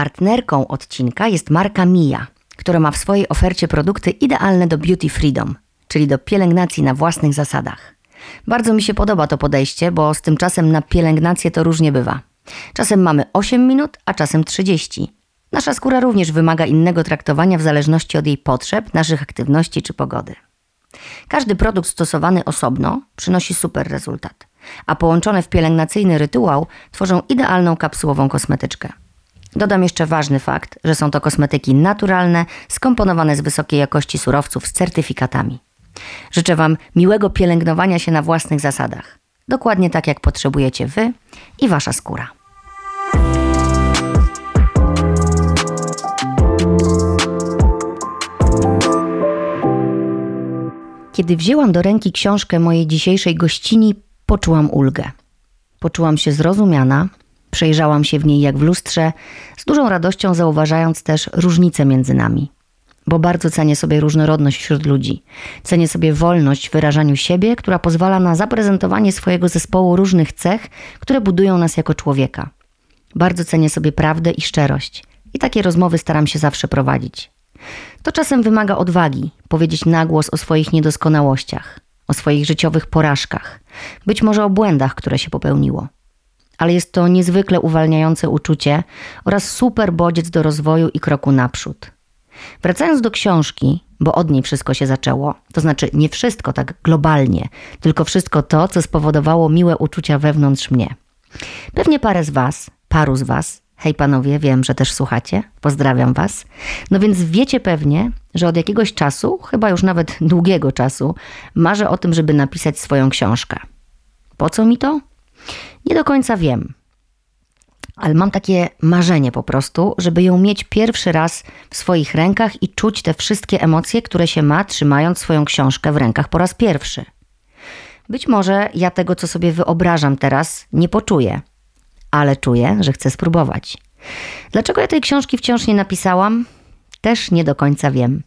Partnerką odcinka jest marka Mia, która ma w swojej ofercie produkty idealne do beauty freedom, czyli do pielęgnacji na własnych zasadach. Bardzo mi się podoba to podejście, bo z tym czasem na pielęgnację to różnie bywa. Czasem mamy 8 minut, a czasem 30. Nasza skóra również wymaga innego traktowania w zależności od jej potrzeb, naszych aktywności czy pogody. Każdy produkt stosowany osobno przynosi super rezultat, a połączone w pielęgnacyjny rytuał tworzą idealną kapsułową kosmetyczkę. Dodam jeszcze ważny fakt, że są to kosmetyki naturalne, skomponowane z wysokiej jakości surowców z certyfikatami. Życzę Wam miłego pielęgnowania się na własnych zasadach. Dokładnie tak, jak potrzebujecie Wy i Wasza skóra. Kiedy wzięłam do ręki książkę mojej dzisiejszej gościni, poczułam ulgę. Poczułam się zrozumiana, przejrzałam się w niej jak w lustrze, z dużą radością zauważając też różnice między nami. Bo bardzo cenię sobie różnorodność wśród ludzi. Cenię sobie wolność w wyrażaniu siebie, która pozwala na zaprezentowanie swojego zespołu różnych cech, które budują nas jako człowieka. Bardzo cenię sobie prawdę i szczerość. I takie rozmowy staram się zawsze prowadzić. To czasem wymaga odwagi powiedzieć na głos o swoich niedoskonałościach, o swoich życiowych porażkach, być może o błędach, które się popełniło. Ale jest to niezwykle uwalniające uczucie oraz super bodziec do rozwoju i kroku naprzód. Wracając do książki, bo od niej wszystko się zaczęło, to znaczy nie wszystko tak globalnie, tylko wszystko to, co spowodowało miłe uczucia wewnątrz mnie. Pewnie parę z Was, paru z Was Hej panowie, wiem, że też słuchacie. Pozdrawiam was. No więc wiecie pewnie, że od jakiegoś czasu, chyba już nawet długiego czasu, marzę o tym, żeby napisać swoją książkę. Po co mi to? Nie do końca wiem. Ale mam takie marzenie po prostu, żeby ją mieć pierwszy raz w swoich rękach i czuć te wszystkie emocje, które się ma, trzymając swoją książkę w rękach po raz pierwszy. Być może ja tego, co sobie wyobrażam teraz, nie poczuję ale czuję, że chcę spróbować. Dlaczego ja tej książki wciąż nie napisałam? Też nie do końca wiem.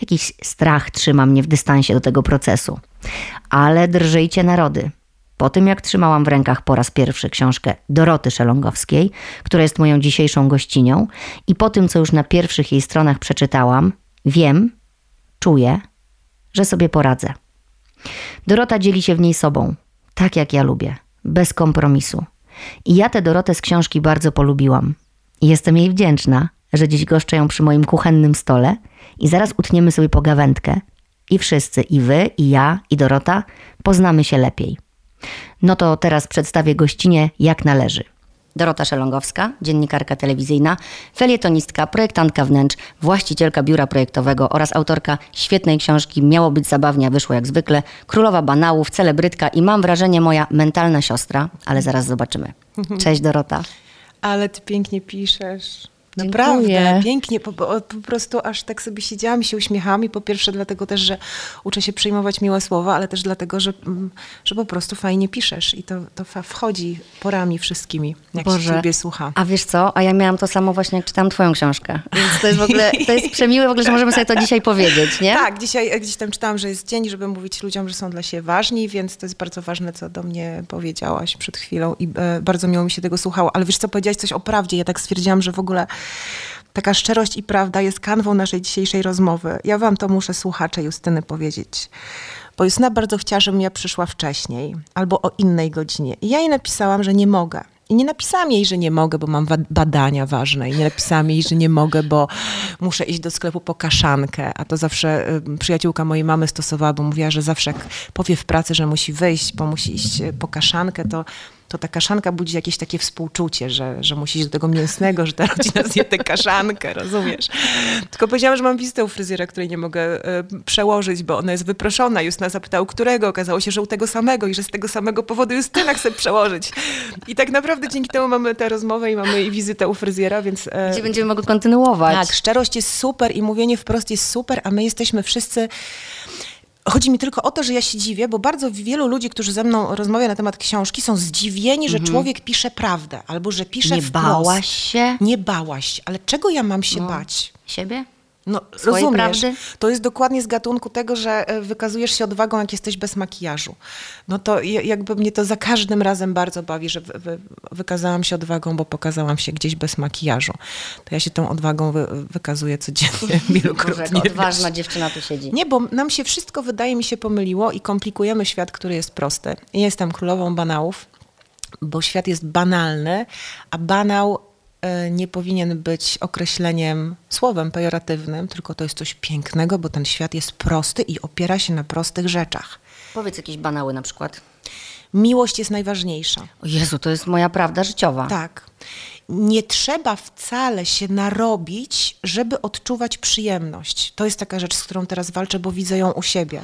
Jakiś strach trzyma mnie w dystansie do tego procesu. Ale drżyjcie narody. Po tym, jak trzymałam w rękach po raz pierwszy książkę Doroty Szelongowskiej, która jest moją dzisiejszą gościnią, i po tym, co już na pierwszych jej stronach przeczytałam, wiem, czuję, że sobie poradzę. Dorota dzieli się w niej sobą, tak jak ja lubię, bez kompromisu. I ja tę Dorotę z książki bardzo polubiłam. Jestem jej wdzięczna, że dziś goszczę ją przy moim kuchennym stole i zaraz utniemy sobie pogawędkę i wszyscy, i wy, i ja, i Dorota, poznamy się lepiej. No to teraz przedstawię gościnie jak należy. Dorota Szelongowska, dziennikarka telewizyjna, felietonistka, projektantka wnętrz, właścicielka biura projektowego oraz autorka świetnej książki Miało być zabawnie, wyszło jak zwykle, królowa banałów, celebrytka i mam wrażenie moja mentalna siostra, ale zaraz zobaczymy. Cześć Dorota. Ale ty pięknie piszesz. Naprawdę, Dziękuję. pięknie, po, po, prostu aż tak sobie siedziałam i się uśmiechałam i po pierwsze dlatego też, że uczę się przyjmować miłe słowa, ale też dlatego, że, mm, że po prostu fajnie piszesz i to, to wchodzi porami wszystkimi, jak Boże. się ciebie słucha. A wiesz co, a ja miałam to samo właśnie, jak czytałam twoją książkę, więc to jest w ogóle, to jest przemiłe w ogóle, że możemy sobie to dzisiaj powiedzieć, nie? Tak, dzisiaj gdzieś tam czytałam, że jest dzień, żeby mówić ludziom, że są dla siebie ważni, więc to jest bardzo ważne, co do mnie powiedziałaś przed chwilą i e, bardzo miło mi się tego słuchało, ale wiesz co, powiedziałaś coś o prawdzie, ja tak stwierdziłam, że w ogóle taka szczerość i prawda jest kanwą naszej dzisiejszej rozmowy. Ja wam to muszę słuchacze Justyny powiedzieć. Bo Justyna bardzo chciała, żebym ja przyszła wcześniej albo o innej godzinie. I ja jej napisałam, że nie mogę. I nie napisałam jej, że nie mogę, bo mam badania ważne. I nie napisałam jej, że nie mogę, bo muszę iść do sklepu po kaszankę. A to zawsze y, przyjaciółka mojej mamy stosowała, bo mówiła, że zawsze jak powie w pracy, że musi wyjść, bo musi iść y, po kaszankę, to to ta kaszanka budzi jakieś takie współczucie, że, że musi iść do tego mięsnego, że ta rodzina zje tę kaszankę, rozumiesz? Tylko powiedziałam, że mam wizytę u fryzjera, której nie mogę e, przełożyć, bo ona jest wyproszona. Justyna zapytała, u którego? Okazało się, że u tego samego i że z tego samego powodu Justyna chce przełożyć. I tak naprawdę dzięki temu mamy tę rozmowę i mamy i wizytę u fryzjera, więc... E, Gdzie będziemy mogli kontynuować. Tak, szczerość jest super i mówienie wprost jest super, a my jesteśmy wszyscy Chodzi mi tylko o to, że ja się dziwię, bo bardzo wielu ludzi, którzy ze mną rozmawia na temat książki, są zdziwieni, że mhm. człowiek pisze prawdę albo że pisze Nie wprost. bałaś się? Nie bałaś, ale czego ja mam się no. bać? Siebie? No, swojej rozumiesz. prawdy? To jest dokładnie z gatunku tego, że e, wykazujesz się odwagą, jak jesteś bez makijażu. No to ja- jakby mnie to za każdym razem bardzo bawi, że wy, wy, wykazałam się odwagą, bo pokazałam się gdzieś bez makijażu. To ja się tą odwagą wy, wykazuję codziennie, Boże, wielokrotnie. jak odważna wiesz. dziewczyna tu siedzi. Nie, bo nam się wszystko wydaje mi się pomyliło i komplikujemy świat, który jest prosty. Ja jestem królową banałów, bo świat jest banalny, a banał nie powinien być określeniem, słowem pejoratywnym, tylko to jest coś pięknego, bo ten świat jest prosty i opiera się na prostych rzeczach. Powiedz jakieś banały na przykład. Miłość jest najważniejsza. O Jezu, to jest moja prawda życiowa. Tak. Nie trzeba wcale się narobić, żeby odczuwać przyjemność. To jest taka rzecz, z którą teraz walczę, bo widzę ją u siebie.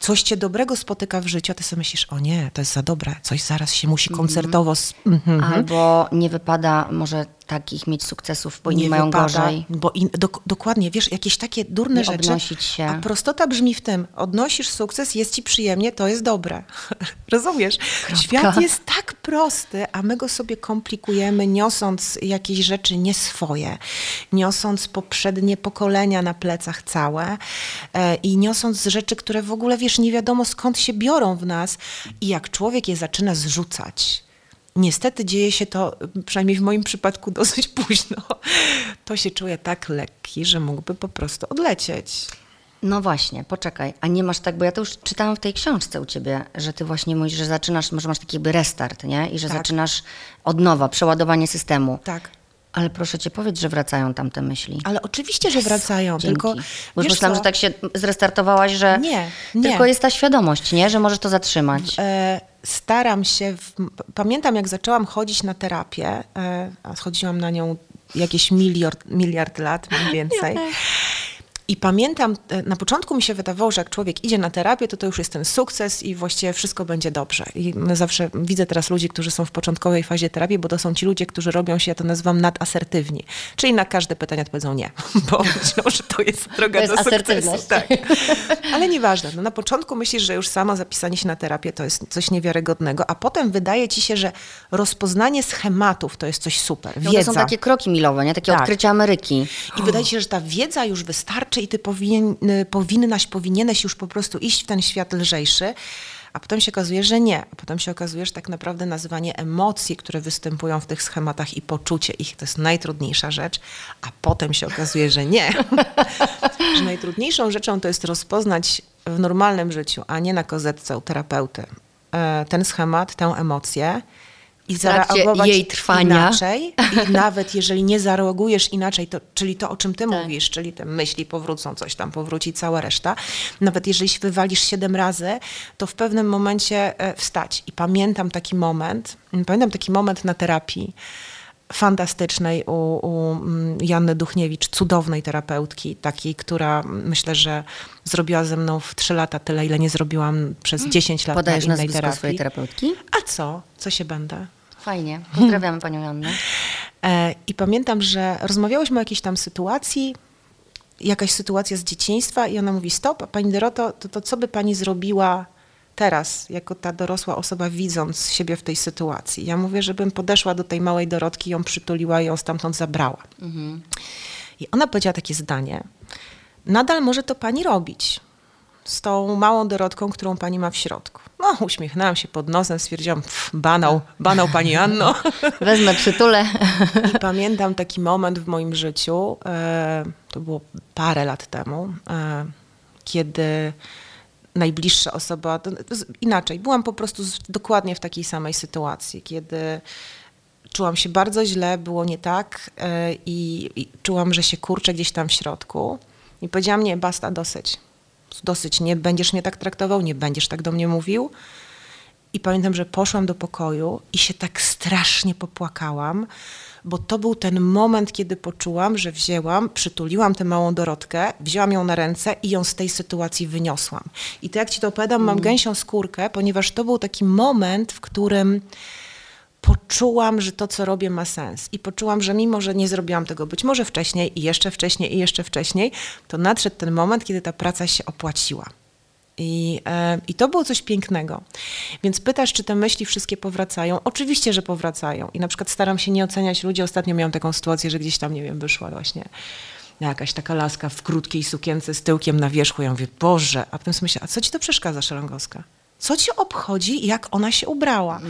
Coś cię dobrego spotyka w życiu, a ty sobie myślisz, o nie, to jest za dobre, coś zaraz się musi koncertowo... s- Mhm. Albo nie wypada może takich mieć sukcesów, bo inni nie mają wypada, gorzej. Bo in, dok, dokładnie, wiesz, jakieś takie durne Nie rzeczy. się. A prostota brzmi w tym, odnosisz sukces, jest ci przyjemnie, to jest dobre. Rozumiesz? Świat jest tak prosty, a my go sobie komplikujemy, niosąc jakieś rzeczy nie swoje, niosąc poprzednie pokolenia na plecach całe e, i niosąc rzeczy, które w ogóle, wiesz, nie wiadomo skąd się biorą w nas i jak człowiek je zaczyna zrzucać. Niestety dzieje się to, przynajmniej w moim przypadku, dosyć późno. To się czuje tak lekki, że mógłby po prostu odlecieć. No właśnie, poczekaj. A nie masz tak, bo ja to już czytałam w tej książce u ciebie, że ty właśnie mówisz, że zaczynasz, może masz taki jakby restart, nie? I że Tak. zaczynasz od nowa, przeładowanie systemu. Tak. Ale proszę cię, powiedz, że wracają tam te myśli. Ale oczywiście, że wracają, Dzięki. tylko Bo już myślałam, co? że tak się zrestartowałaś, że Nie, nie. tylko jest ta świadomość, nie? Że możesz to zatrzymać. E, staram się, w, pamiętam jak zaczęłam chodzić na terapię, e, a chodziłam na nią jakieś miliard, miliard lat mniej więcej. I pamiętam, e, na początku mi się wydawało, że jak człowiek idzie na terapię, to to już jest ten sukces i właściwie wszystko będzie dobrze. I my zawsze widzę teraz ludzi, którzy są w początkowej fazie terapii, bo to są ci ludzie, którzy robią się, ja to nazywam nadasertywni. Czyli na każde pytanie odpowiedzą nie, bo myślą, że to jest droga To do sukcesu. Tak. Ale nieważne. No na początku myślisz, że już samo zapisanie się na terapię to jest coś niewiarygodnego, a potem wydaje ci się, że rozpoznanie schematów to jest coś super. No Wiedza. to są takie kroki milowe, nie? Takie Tak. odkrycia Ameryki. I wydaje ci się, że ta wiedza już wystarczy i ty powinien, y, powinnaś, powinieneś już po prostu iść w ten świat lżejszy. A potem się okazuje, że nie. A potem się okazuje, że tak naprawdę nazywanie emocji, które występują w tych schematach i poczucie ich, to jest najtrudniejsza rzecz. A potem się okazuje, że nie. że najtrudniejszą rzeczą to jest rozpoznać w normalnym życiu, a nie na kozetce u terapeuty, e, ten schemat, tę emocję i zareagować jej trwania. inaczej. I nawet jeżeli nie zareagujesz inaczej, to, czyli to, o czym ty Tak. mówisz, czyli te myśli powrócą, coś tam powróci, cała reszta. Nawet jeżeli się wywalisz siedem razy, to w pewnym momencie e, wstać. I pamiętam taki moment, pamiętam taki moment na terapii fantastycznej u, u mm, Janny Duchniewicz, cudownej terapeutki, takiej, która mm, myślę, że zrobiła ze mną w trzy lata tyle, ile nie zrobiłam przez 10 lat Podajesz na innej terapii. swojej terapeutki? A co? Co się będę? Fajnie. Pozdrawiamy panią Jannę. E, I pamiętam, że rozmawiałyśmy o jakiejś tam sytuacji, jakaś sytuacja z dzieciństwa i ona mówi, stop, pani Doroto, to, to co by pani zrobiła teraz, jako ta dorosła osoba, widząc siebie w tej sytuacji? Ja mówię, żebym podeszła do tej małej Dorotki, ją przytuliła i ją stamtąd zabrała. I ona powiedziała takie zdanie, nadal może to pani robić z tą małą Dorotką, którą pani ma w środku. No, uśmiechnęłam się pod nosem, stwierdziłam, pff, banał, banał pani Anno. Wezmę przytulę. I pamiętam taki moment w moim życiu, e, to było parę lat temu, e, kiedy najbliższa osoba, inaczej, byłam po prostu dokładnie w takiej samej sytuacji, kiedy czułam się bardzo źle, było nie tak e, i, i czułam, że się kurczę gdzieś tam w środku. I powiedziałam, nie, basta, dosyć. Dosyć, nie będziesz mnie tak traktował, nie będziesz tak do mnie mówił. I pamiętam, że poszłam do pokoju i się tak strasznie popłakałam, bo to był ten moment, kiedy poczułam, że wzięłam, przytuliłam tę małą Dorotkę, wzięłam ją na ręce i ją z tej sytuacji wyniosłam. I to jak ci to opowiadam, mam gęsią skórkę, ponieważ to był taki moment, w którym poczułam, że to, co robię, ma sens. I poczułam, że mimo, że nie zrobiłam tego być może wcześniej i jeszcze wcześniej i jeszcze wcześniej, to nadszedł ten moment, kiedy ta praca się opłaciła. I, e, I to było coś pięknego. Więc pytasz, czy te myśli wszystkie powracają? Oczywiście, że powracają. I na przykład staram się nie oceniać ludzi. Ostatnio miałam taką sytuację, że gdzieś tam, nie wiem, wyszła właśnie jakaś taka laska w krótkiej sukience z tyłkiem na wierzchu. Ja mówię, Boże, a potem sobie myślę, a co ci to przeszkadza, Szelongowska? Co ci obchodzi, jak ona się ubrała?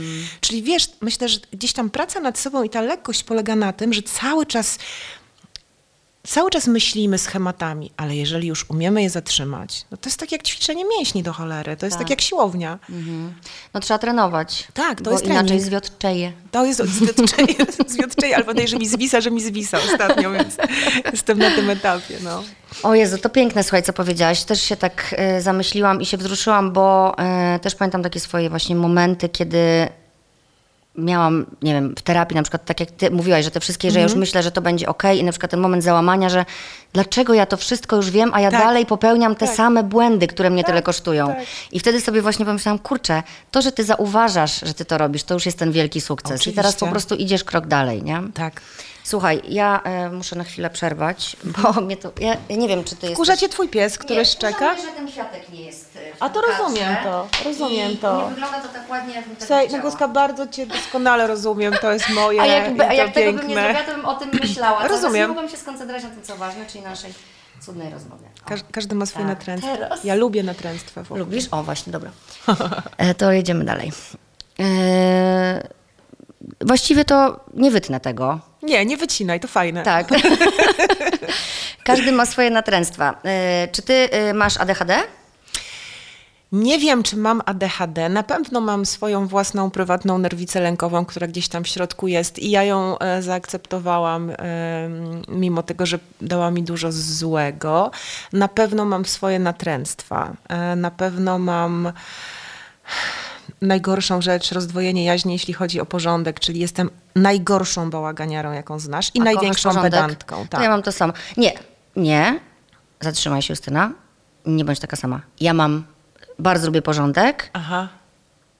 Czyli wiesz, myślę, że gdzieś tam praca nad sobą i ta lekkość polega na tym, że cały czas cały czas myślimy schematami, ale jeżeli już umiemy je zatrzymać, no to jest tak jak ćwiczenie mięśni do cholery, to jest tak, Tak. jak siłownia. No trzeba trenować. Tak, to bo jest inaczej trening. zwiotczeje. To jest zwiotczej, zwiotczej albo tej, że mi zwisa, że mi zwisa ostatnio, więc jestem na tym etapie. No. O Jezu, to piękne, słuchaj, co powiedziałaś. Też się tak e, zamyśliłam i się wzruszyłam, bo e, też pamiętam takie swoje właśnie momenty, kiedy miałam, nie wiem, w terapii na przykład, tak jak ty mówiłaś, że te wszystkie, że ja już Mhm. myślę, że to będzie okej i na przykład ten moment załamania, że dlaczego ja to wszystko już wiem, a ja Tak. dalej popełniam te Tak. same błędy, które mnie tyle kosztują. tak. I wtedy sobie właśnie pomyślałam, kurczę, to, że ty zauważasz, że ty to robisz, to już jest ten wielki sukces. I teraz po Oczywiście. prostu idziesz krok dalej, nie? Tak. Słuchaj, ja e, muszę na chwilę przerwać, bo mnie to, ja, ja nie wiem, czy ty jesteś... Kurza cię twój pies, który Nie, szczeka? żałuję, że ten kwiatek nie jest e, w A to tym rozumiem kadrze. to, rozumiem I to. Nie wygląda to tak ładnie, jakbym tego Słuchaj, chciała. Nagoska, bardzo cię doskonale rozumiem, to jest moje A jakby, i a to jak tego bym nie zrobiła, to bym o tym myślała. Czas Rozumiem. Nie mogłam się skoncentrować na tym, co ważne, czyli na naszej cudnej rozmowie. O. Każ, każdy ma swoje Tak, natręstwo. teraz. Ja lubię w ogóle. Lubisz? O, właśnie, dobra. E, to jedziemy dalej. E, właściwie to nie wytnę tego. Nie, nie wycinaj, to fajne. Tak. Każdy ma swoje natręstwa. E, czy ty e, masz ADHD? Nie wiem, czy mam ADHD. Na pewno mam swoją własną prywatną nerwicę lękową, która gdzieś tam w środku jest i ja ją e, zaakceptowałam, em, mimo tego, że dała mi dużo złego. Na pewno mam swoje natręctwa. E, na pewno mam najgorszą rzecz, rozdwojenie jaźni, jeśli chodzi o porządek, czyli jestem najgorszą bałaganiarą, jaką znasz i A największą pedantką. To Tak. ja mam to samo. Nie, nie. Zatrzymaj się, Justyna. Nie bądź taka sama. Ja mam, bardzo lubię porządek Aha,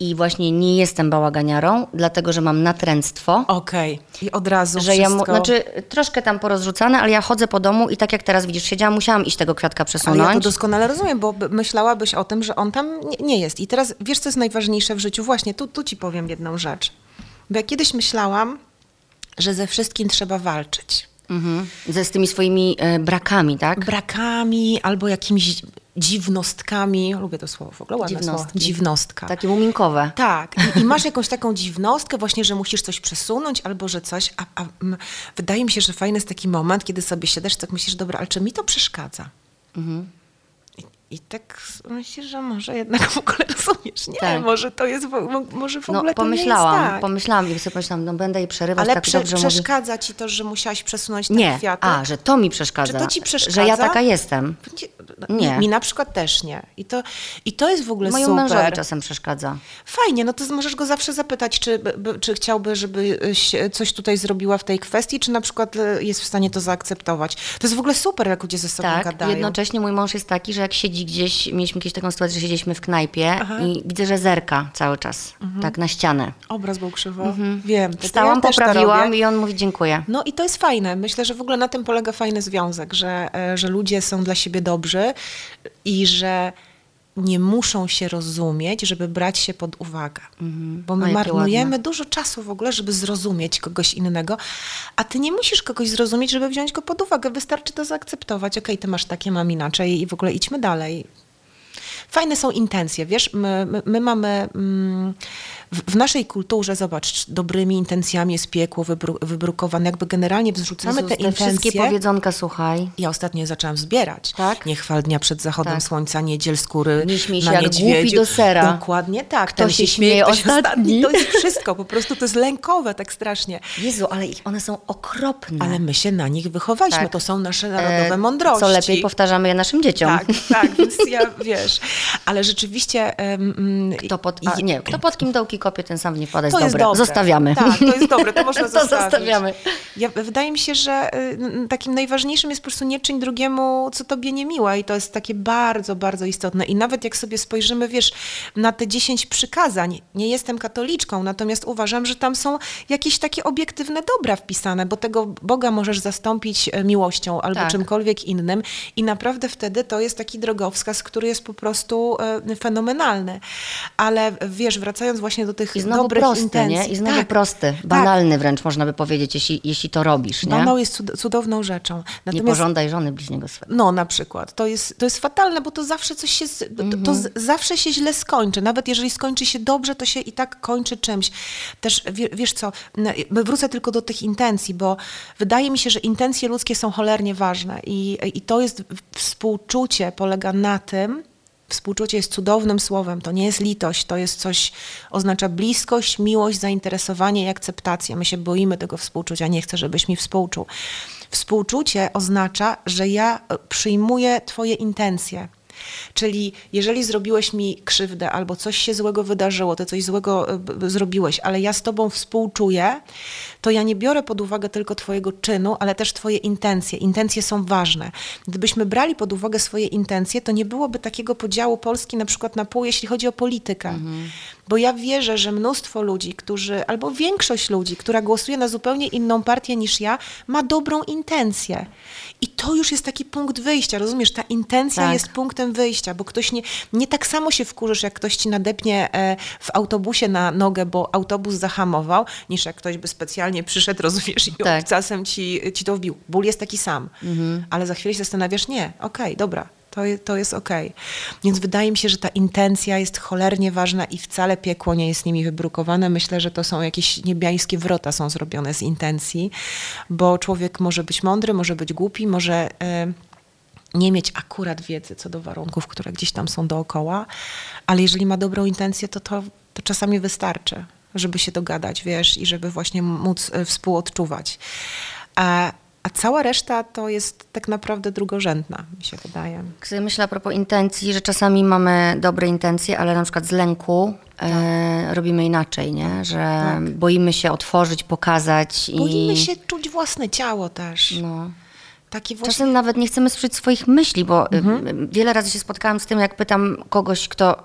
i właśnie nie jestem bałaganiarą, dlatego że mam natręctwo. okej. I od razu Że ja, wszystko... znaczy troszkę tam porozrzucane, ale ja chodzę po domu i tak jak teraz widzisz, siedziałam, musiałam iść tego kwiatka Ale przesunąć. ja to doskonale rozumiem, bo by- myślałabyś o tym, że on tam nie, nie jest. I teraz wiesz, co jest najważniejsze w życiu? Właśnie tu, tu ci powiem jedną rzecz. Bo ja kiedyś myślałam, że ze wszystkim trzeba walczyć. Mhm. Ze z tymi swoimi e, brakami, tak? Brakami albo jakimiś dziwnostkami. Lubię to słowo w ogóle, ładne słowo. Dziwnostka. Takie muminkowe. Tak, I, i masz jakąś taką dziwnostkę właśnie, że musisz coś przesunąć albo że coś, a, a m, wydaje mi się, że fajny jest taki moment, kiedy sobie siadasz, tak myślisz, dobra, ale czy mi to przeszkadza? Mhm. I, tak myślisz, że może jednak w ogóle rozumiesz, nie, Tak. może to jest, może w No ogóle to pomyślałam, nie jest tak. pomyślałam i sobie pomyślałam, no będę jej przerywać, Ale tak prze, dobrze przeszkadza ci to, że musiałaś przesunąć ten Nie, kwiatek? a, że to mi przeszkadza. Czy to ci Że przeszkadza? ja taka jestem. Nie. Nie. Mi, na przykład też nie. I to, i to jest w ogóle Mojemu super. czasem przeszkadza. Fajnie, no to możesz go zawsze zapytać, czy, by- czy chciałby, żebyś coś tutaj zrobiła w tej kwestii, czy na przykład e, jest w stanie to zaakceptować. To jest w ogóle super, jak ludzie ze sobą Tak, gadają. jednocześnie mój mąż jest taki, że jak siedzi gdzieś, mieliśmy kiedyś taką sytuację, że siedzieliśmy w knajpie Aha. Mhm. i widzę, że zerka cały czas, tak na ścianę. Obraz był krzywo. Wiem. to- to Wstałam, ja poprawiłam i on mówi dziękuję. No i to jest fajne. Myślę, że w ogóle na tym polega fajny związek, że, e, że ludzie są dla siebie dobrzy i że nie muszą się rozumieć, żeby brać się pod uwagę. Bo O, my jakie marnujemy dużo czasu w ogóle, żeby zrozumieć kogoś innego, a ty nie musisz kogoś zrozumieć, żeby wziąć go pod uwagę. Wystarczy to zaakceptować. Okej, ty masz takie, mam inaczej i w ogóle idźmy dalej. Fajne są intencje, wiesz, my, my, my mamy mm, w, w naszej kulturze, zobacz, dobrymi intencjami jest piekło wybru, wybrukowane, jakby generalnie wrzucamy Jezus, te te wszystkie intencje. powiedzonka, słuchaj. Ja ostatnio zaczęłam zbierać. Tak? Nie chwal dnia przed zachodem Tak. słońca, niedziel skóry na jak niedźwiedziu. głupi do sera. Dokładnie tak. Kto Ten się śmieje ktoś ostatni? To jest wszystko, po prostu to jest lękowe tak strasznie. Jezu, ale one są okropne. Ale my się na nich wychowaliśmy, Tak. to są nasze narodowe E, mądrości. Co lepiej powtarzamy je naszym dzieciom. Tak, tak, więc ja, wiesz, ale rzeczywiście... mm, Kto pod, a, nie, kto pod kim dołki kopie, ten sam nie wpada, jest To jest dobre. dobre. Zostawiamy. Tak, to jest dobre, to można To zostawić. zostawiamy. Ja, wydaje mi się, że y, takim najważniejszym jest po prostu nie czyń drugiemu, co tobie niemiłe i to jest takie bardzo, bardzo istotne. I nawet jak sobie spojrzymy, wiesz, na te dziesięć przykazań, nie jestem katoliczką, natomiast uważam, że tam są jakieś takie obiektywne dobra wpisane, bo tego Boga możesz zastąpić e, miłością albo Tak. czymkolwiek innym i naprawdę wtedy to jest taki drogowskaz, który jest po prostu e, fenomenalny. Ale wiesz, wracając właśnie do do tych I znowu dobrych prosty, intencji. nie? I znowu tak, prosty, banalny wręcz można by powiedzieć, jeśli, jeśli to robisz, nie? Banał jest cud- cudowną rzeczą. Nie Natomiast pożądaj żony bliźniego swego. No, na przykład. To jest, to jest fatalne, bo to zawsze coś się, z- to, zawsze się źle skończy. Nawet jeżeli skończy się dobrze, to się i tak kończy czymś. Też, wie, wiesz co, wrócę tylko do tych intencji, bo wydaje mi się, że intencje ludzkie są cholernie ważne i, i to jest, współczucie polega na tym, Współczucie jest cudownym słowem, to nie jest litość, to jest coś, oznacza bliskość, miłość, zainteresowanie i akceptację. My się boimy tego współczucia, nie chcę, żebyś mi współczuł. Współczucie oznacza, że ja przyjmuję Twoje intencje. Czyli jeżeli zrobiłeś mi krzywdę albo coś się złego wydarzyło, ty coś złego e, zrobiłeś, ale ja z tobą współczuję, to ja nie biorę pod uwagę tylko twojego czynu, ale też twoje intencje. Intencje są ważne. Gdybyśmy brali pod uwagę swoje intencje, to nie byłoby takiego podziału Polski na przykład na pół, jeśli chodzi o politykę. Bo ja wierzę, że mnóstwo ludzi, którzy, albo większość ludzi, która głosuje na zupełnie inną partię niż ja, ma dobrą intencję. I to już jest taki punkt wyjścia, rozumiesz? Ta intencja Tak. jest punktem wyjścia, bo ktoś nie, nie tak samo się wkurzysz, jak ktoś ci nadepnie e, w autobusie na nogę, bo autobus zahamował, niż jak ktoś by specjalnie przyszedł, rozumiesz, i Tak. obcasem ci, ci to wbił. Ból jest taki sam, ale za chwilę się zastanawiasz, nie, okej, dobra, to, to jest okej. Więc wydaje mi się, że ta intencja jest cholernie ważna i wcale piekło nie jest nimi wybrukowane. Myślę, że to są jakieś niebiańskie wrota są zrobione z intencji, bo człowiek może być mądry, może być głupi, może... E, nie mieć akurat wiedzy co do warunków, które gdzieś tam są dookoła, ale jeżeli ma dobrą intencję, to to, to czasami wystarczy, żeby się dogadać, wiesz, i żeby właśnie móc e, współodczuwać. A, a cała reszta to jest tak naprawdę drugorzędna, mi się wydaje. Tak myślę a propos intencji, że czasami mamy dobre intencje, ale na przykład z lęku e, robimy inaczej, nie? Że boimy się otworzyć, pokazać i... Boimy się czuć własne ciało też. No. Właśnie... Czasem nawet nie chcemy słyszeć swoich myśli, bo y, Mhm. wiele razy się spotkałam z tym, jak pytam kogoś, kto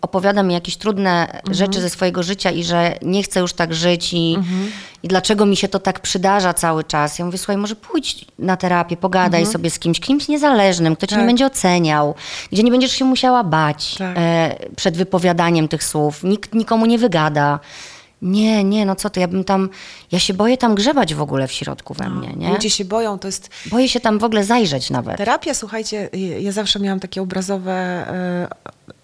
opowiada mi jakieś trudne Mhm. rzeczy ze swojego życia i że nie chce już tak żyć i, Mhm. i dlaczego mi się to tak przydarza cały czas. Ja mówię, słuchaj, może pójdź na terapię, pogadaj sobie z kimś, kimś niezależnym, kto cię nie Mhm. Tak. będzie oceniał, gdzie nie będziesz się musiała bać Tak. e, przed wypowiadaniem tych słów. Nikt nikomu nie wygada. Nie, nie, no co ty, ja bym tam, ja się boję tam grzebać w ogóle w środku we mnie, nie? Ludzie się boją, to jest Boję się tam w ogóle zajrzeć nawet. Terapia, słuchajcie, ja zawsze miałam takie obrazowe, e,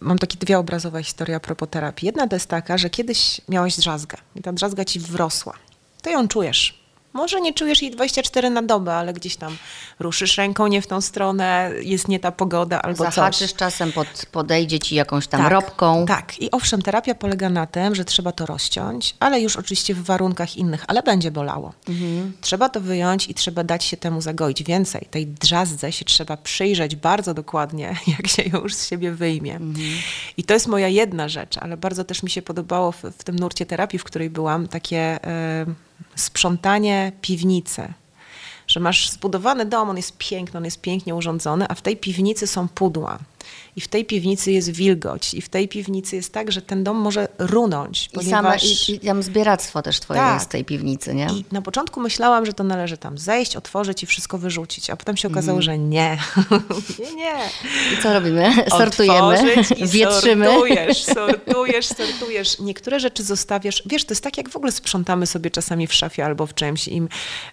mam takie dwie obrazowe historie a propos terapii. Jedna to jest taka, że kiedyś miałeś drzazgę i ta drzazga ci wrosła. Ty ją czujesz. Może nie czujesz jej 24 na dobę, ale gdzieś tam ruszysz ręką nie w tą stronę, jest nie ta pogoda albo coś. Zahaczysz czasem, pod, podejdzie ci jakąś tam robką. Tak, i owszem, terapia polega na tym, że trzeba to rozciąć, ale już oczywiście w warunkach innych, ale będzie bolało. Mhm. Trzeba to wyjąć i trzeba dać się temu zagoić. Więcej, tej drzazdze się trzeba przyjrzeć bardzo dokładnie, jak się już z siebie wyjmie. Mhm. I to jest moja jedna rzecz, ale bardzo też mi się podobało w, w tym nurcie terapii, w której byłam, takie e, sprzątanie piwnicy że masz zbudowany dom, on jest piękny, on jest pięknie urządzony, a w tej piwnicy są pudła. I w tej piwnicy jest wilgoć. I w tej piwnicy jest tak, że ten dom może runąć. I, same, ponieważ... i, I tam zbieractwo też twoje Tak. jest w tej piwnicy, nie? I na początku myślałam, że to należy tam zejść, otworzyć i wszystko wyrzucić, a potem się okazało, że nie. nie, nie. I co robimy? Sortujemy, i wietrzymy. Sortujesz, sortujesz, sortujesz. Niektóre rzeczy zostawiasz. Wiesz, to jest tak, jak w ogóle sprzątamy sobie czasami w szafie albo w czymś, im,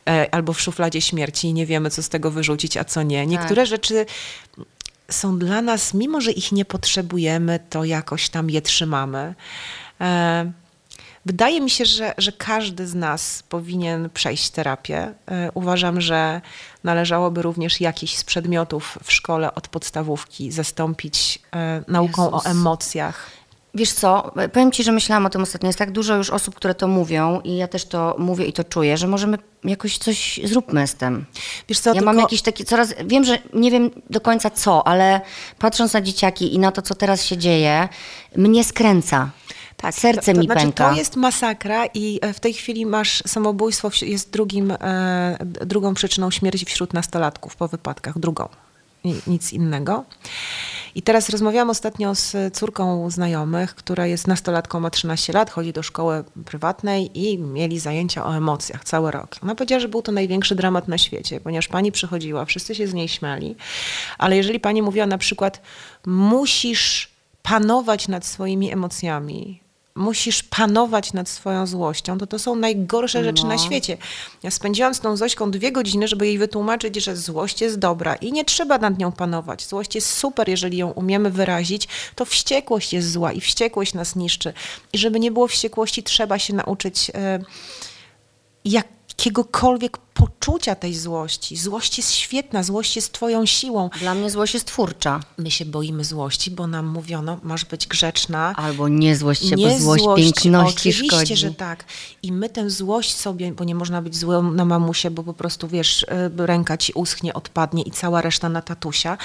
e, albo w szufladzie śmierci i nie wiemy, co z tego wyrzucić, a co nie. Niektóre rzeczy są dla nas, mimo że ich nie potrzebujemy, to jakoś tam je trzymamy. E, Wydaje mi się, że, że każdy z nas powinien przejść terapię. E, Uważam, że należałoby również jakiś z przedmiotów w szkole od podstawówki zastąpić e, nauką Jezus. o emocjach. Wiesz co, powiem ci, że myślałam o tym ostatnio. Jest tak dużo już osób, które to mówią i ja też to mówię i to czuję, że możemy jakoś coś zróbmy z tym. Wiesz co, ja tylko... mam jakieś takie coraz, wiem, że nie wiem do końca co, ale patrząc na dzieciaki i na to, co teraz się dzieje, mnie skręca. Tak, Serce to, to mi znaczy, pęka. To jest masakra i e, w tej chwili masz samobójstwo, jest drugim, e, drugą przyczyną śmierci wśród nastolatków po wypadkach, drugą. Nic innego. I teraz rozmawiałam ostatnio z córką znajomych, która jest nastolatką, ma 13 lat, chodzi do szkoły prywatnej i mieli zajęcia o emocjach cały rok. Ona powiedziała, że był to największy dramat na świecie, ponieważ pani przychodziła, wszyscy się z niej śmiali, ale jeżeli pani mówiła na przykład, musisz panować nad swoimi emocjami, musisz panować nad swoją złością, to to są najgorsze rzeczy No. na świecie. Ja spędziłam z tą Zośką dwie godziny, żeby jej wytłumaczyć, że złość jest dobra i nie trzeba nad nią panować. Złość jest super, jeżeli ją umiemy wyrazić, to wściekłość jest zła i wściekłość nas niszczy. I żeby nie było wściekłości, trzeba się nauczyć e, jakiegokolwiek poczucia tej złości. Złość jest świetna, złość jest twoją siłą. Dla mnie złość jest twórcza. My się boimy złości, bo nam mówiono, masz być grzeczna, Albo nie złość się, nie bo złość, złość, piękności oczywiście, szkodzi. że tak. I my tę złość sobie, bo nie można być złym na mamusie, bo po prostu, wiesz, y, ręka ci uschnie, odpadnie i cała reszta na tatusia.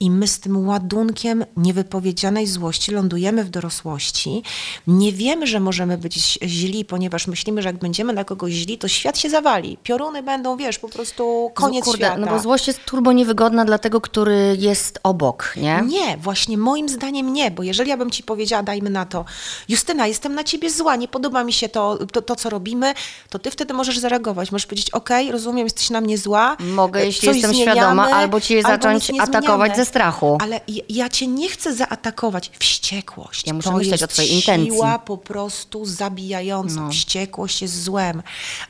I my z tym ładunkiem niewypowiedzianej złości lądujemy w dorosłości. Nie wiemy, że możemy być źli, ponieważ myślimy, że jak będziemy na kogoś źli, to świat się zawali. Pioruny będą, wiesz, po prostu koniec no, kurde, świata. No bo złość jest turbo niewygodna dla tego, który jest obok, nie? Nie, właśnie moim zdaniem nie, bo jeżeli ja bym ci powiedziała, dajmy na to, Justyna, jestem na ciebie zła, nie podoba mi się to, to, to co robimy, to ty wtedy możesz zareagować. Możesz powiedzieć, okej, rozumiem, jesteś na mnie zła. Mogę, e, jeśli jestem zmieniamy, świadoma, albo cię albo zacząć atakować ze strachu. Ale ja, ja cię nie chcę zaatakować. Wściekłość. Ja muszę to myśleć jest o twojej intencji. siła po prostu zabijająca. No. Wściekłość jest złem.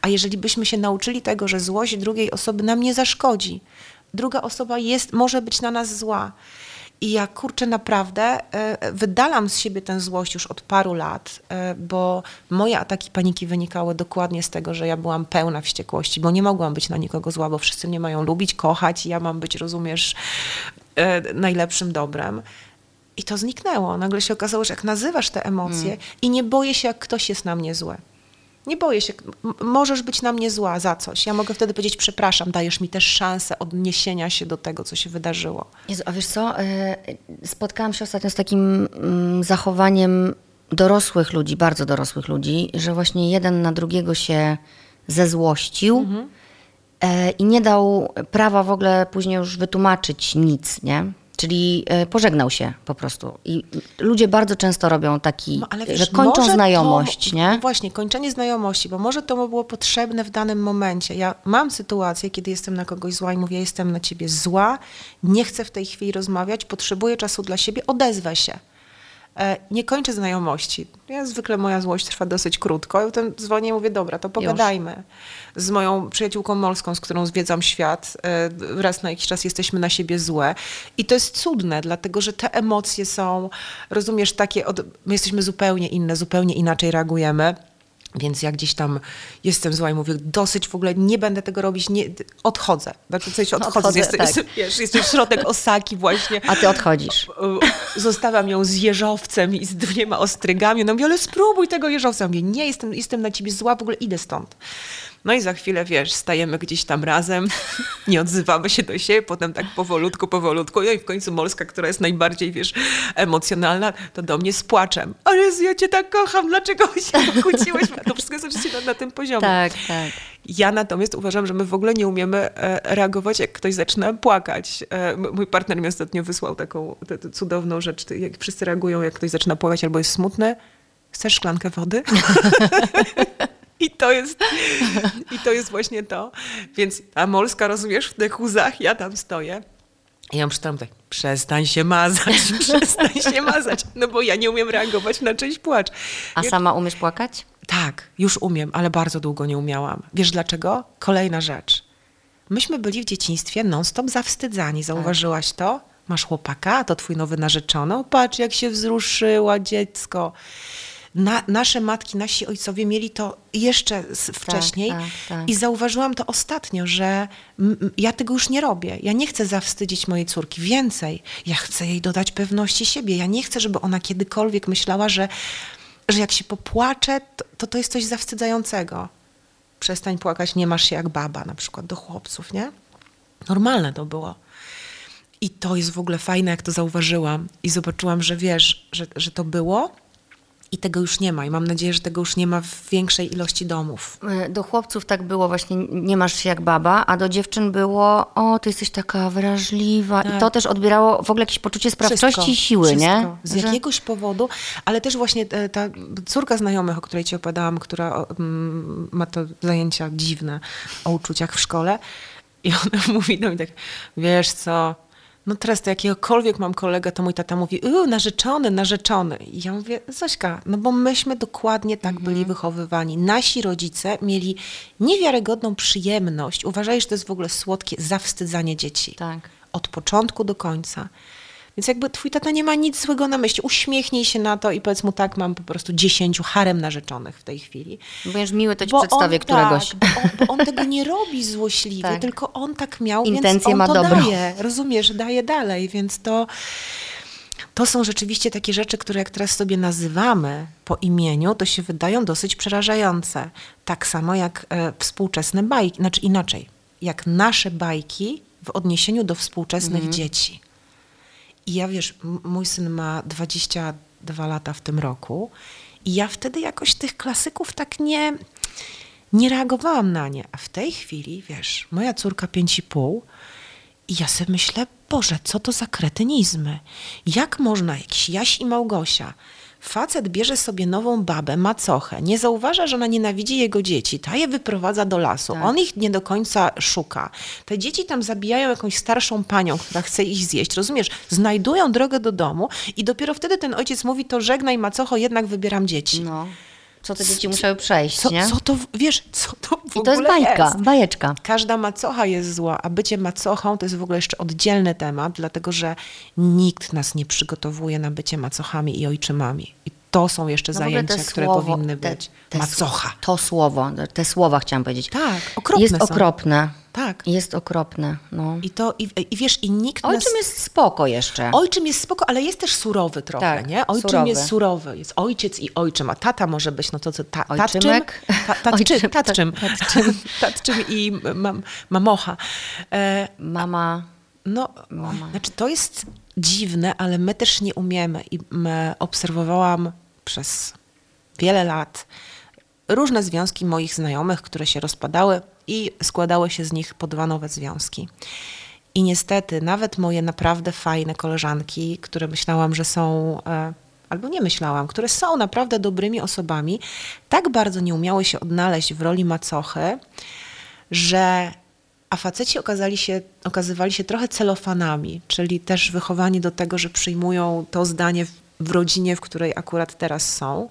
A jeżeli byśmy się nauczyli tego, że złość drugiej osoby nam nie zaszkodzi, druga osoba jest, może być na nas zła. I ja kurczę naprawdę e, wydalam z siebie tę złość już od paru lat, e, bo moje ataki paniki wynikały dokładnie z tego, że ja byłam pełna wściekłości, bo nie mogłam być na nikogo zła, bo wszyscy mnie mają lubić, kochać i ja mam być, rozumiesz, e, najlepszym dobrem. I to zniknęło. Nagle się okazało, że jak nazywasz te emocje Mm. i nie boję się, jak ktoś jest na mnie zły. Nie boję się. Możesz być na mnie zła za coś. Ja mogę wtedy powiedzieć, przepraszam, dajesz mi też szansę odniesienia się do tego, co się wydarzyło. Jezu, a wiesz co, e, spotkałam się ostatnio z takim mm, zachowaniem dorosłych ludzi, bardzo dorosłych ludzi, że właśnie jeden na drugiego się zezłościł Mhm. e, i nie dał prawa w ogóle później już wytłumaczyć nic, nie? Czyli e, pożegnał się po prostu. I ludzie bardzo często robią taki, No, ale wiesz, że kończą znajomość, to, nie? Właśnie, kończenie znajomości, bo może to mu było potrzebne w danym momencie. Ja mam sytuację, kiedy jestem na kogoś zła i mówię, jestem na ciebie zła, nie chcę w tej chwili rozmawiać, potrzebuję czasu dla siebie, odezwę się. E, Nie kończę znajomości. Ja zwykle moja złość trwa dosyć krótko. Ja potem dzwonię i mówię, dobra, to pogadajmy. Z moją przyjaciółką Molską, z którą zwiedzam świat, e, raz na jakiś czas jesteśmy na siebie złe. I to jest cudne, dlatego że te emocje są, rozumiesz, takie, od, my jesteśmy zupełnie inne, zupełnie inaczej reagujemy. Więc ja gdzieś tam jestem zła i mówię, dosyć w ogóle, nie będę tego robić, nie, odchodzę. Znaczy, w sensie odchodzę, Odchodzę, jestem, tak. jestem, wiesz, jestem środek Osaki właśnie. A ty odchodzisz. Zostawiam ją z jeżowcem i z dwiema ostrygami. Ona mówi, ale spróbuj tego jeżowca. Ja Mówię, nie, jestem, jestem na ciebie zła, w ogóle idę stąd. No i za chwilę, wiesz, stajemy gdzieś tam razem, nie odzywamy się do siebie, potem tak powolutku, powolutku. No i w końcu Molska, która jest najbardziej, wiesz, emocjonalna, to do mnie z płaczem. Ale Jezu, ja cię tak kocham, dlaczego się pokłóciłeś? To wszystko jest oczywiście na, na tym poziomie. Tak, tak. Ja natomiast uważam, że my w ogóle nie umiemy e, reagować, jak ktoś zaczyna płakać. E, Mój partner mi ostatnio wysłał taką tę- tę cudowną rzecz, jak wszyscy reagują, jak ktoś zaczyna płakać albo jest smutny. Chcesz szklankę wody? I to jest, I to jest właśnie to. Więc ta Molska, rozumiesz, w tych łzach, ja tam stoję. I ja przytam tak, przestań się mazać, przestań się mazać, no bo ja nie umiem reagować na czyjś płacz. A Ja- sama umiesz płakać? tak, już umiem, ale bardzo długo nie umiałam. Wiesz dlaczego? Kolejna rzecz. Myśmy byli w dzieciństwie non-stop zawstydzani. Zauważyłaś to? Masz chłopaka, to twój nowy narzeczony. Patrz, jak się wzruszyła dziecko. Na, nasze matki, nasi ojcowie mieli to jeszcze s- wcześniej tak, tak. i zauważyłam to ostatnio, że ja tego już nie robię. Ja nie chcę zawstydzić mojej córki. Więcej, ja chcę jej dodać pewności siebie. Ja nie chcę, żeby ona kiedykolwiek myślała, że, że jak się popłacze, to, to to jest coś zawstydzającego. Przestań płakać, nie masz się jak baba, na przykład do chłopców, nie? Normalne to było. I to jest w ogóle fajne, jak to zauważyłam i zobaczyłam, że wiesz, że, że to było i tego już nie ma. I mam nadzieję, że tego już nie ma w większej ilości domów. E, Do chłopców tak było właśnie, nie masz się jak baba, a do dziewczyn było, o, ty jesteś taka wrażliwa. I Tak. to też odbierało w ogóle jakieś poczucie sprawczości i siły, wszystko. nie? Z Że- jakiegoś powodu, ale też właśnie e, ta córka znajomych, o której ci opowiadałam, która mm, ma to zajęcia dziwne o uczuciach w szkole i ona mówi do mnie tak, wiesz co, No teraz to jakiegokolwiek mam kolegę, to mój tata mówi, uuu, narzeczony, narzeczony. I ja mówię, Zośka, no bo myśmy dokładnie tak Mhm. byli wychowywani. Nasi rodzice mieli niewiarygodną przyjemność, uważaj, że to jest w ogóle słodkie, zawstydzanie dzieci. Tak. Od początku do końca. Więc jakby twój tata nie ma nic złego na myśli. Uśmiechnij się na to i powiedz mu tak, mam po prostu dziesięciu harem narzeczonych w tej chwili. Będziesz miły, to ci Bo przedstawię on, któregoś. Tak, bo, on, bo on tego nie robi złośliwie, Tak. tylko on tak miał, Intencje więc on ma to dobrą. daje. Rozumiesz, daje dalej, więc to... To są rzeczywiście takie rzeczy, które jak teraz sobie nazywamy po imieniu, to się wydają dosyć przerażające. Tak samo jak e, współczesne bajki, znaczy inaczej, jak nasze bajki w odniesieniu do współczesnych Mhm. dzieci. I ja wiesz, mój syn ma 22 lata w tym roku i ja wtedy jakoś tych klasyków tak nie, nie reagowałam na nie. A w tej chwili, wiesz, moja córka 5,5 i ja sobie myślę, Boże, co to za kretynizmy? Jak można, jakiś Jaś i Małgosia, facet bierze sobie nową babę, macochę, nie zauważa, że ona nienawidzi jego dzieci, ta je wyprowadza do lasu, Tak. on ich nie do końca szuka. Te dzieci tam zabijają jakąś starszą panią, która chce ich zjeść, rozumiesz? Znajdują drogę do domu i dopiero wtedy ten ojciec mówi, to żegnaj macocho, jednak wybieram dzieci. No. Co te dzieci musiały przejść, Co, nie? co to, wiesz, co to w I to jest bajka, jest? bajeczka. Każda macocha jest zła, a bycie macochą to jest w ogóle jeszcze oddzielny temat, dlatego że nikt nas nie przygotowuje na bycie macochami i ojczymami. I to są jeszcze No zajęcia, te które słowo- powinny te- być. te- Macocha. To słowo, te słowa chciałam powiedzieć. Tak, okropne Jest są. okropne. Tak. Jest okropne, no. I to, i, i wiesz, i nikt nas... Ojczym jest spoko jeszcze. Ojczym jest spoko, ale jest też surowy trochę, Tak, nie? Ojczym surowy. jest surowy. Jest ojciec i ojczym, a tata może być, no to co, ta, Ojczymek? ta, tatczy, tatczym, tatczym. tatczym i mam, mamocha. E, Mama, No, Mama. znaczy to jest dziwne, ale my też nie umiemy. I obserwowałam przez wiele lat różne związki moich znajomych, które się rozpadały i składały się z nich po dwa nowe związki. I niestety, nawet moje naprawdę fajne koleżanki, które myślałam, że są, e, albo nie myślałam, które są naprawdę dobrymi osobami, tak bardzo nie umiały się odnaleźć w roli macochy, że a faceci okazali się, okazywali się trochę celofanami, czyli też wychowani do tego, że przyjmują to zdanie w, rodzinie, w której akurat teraz są,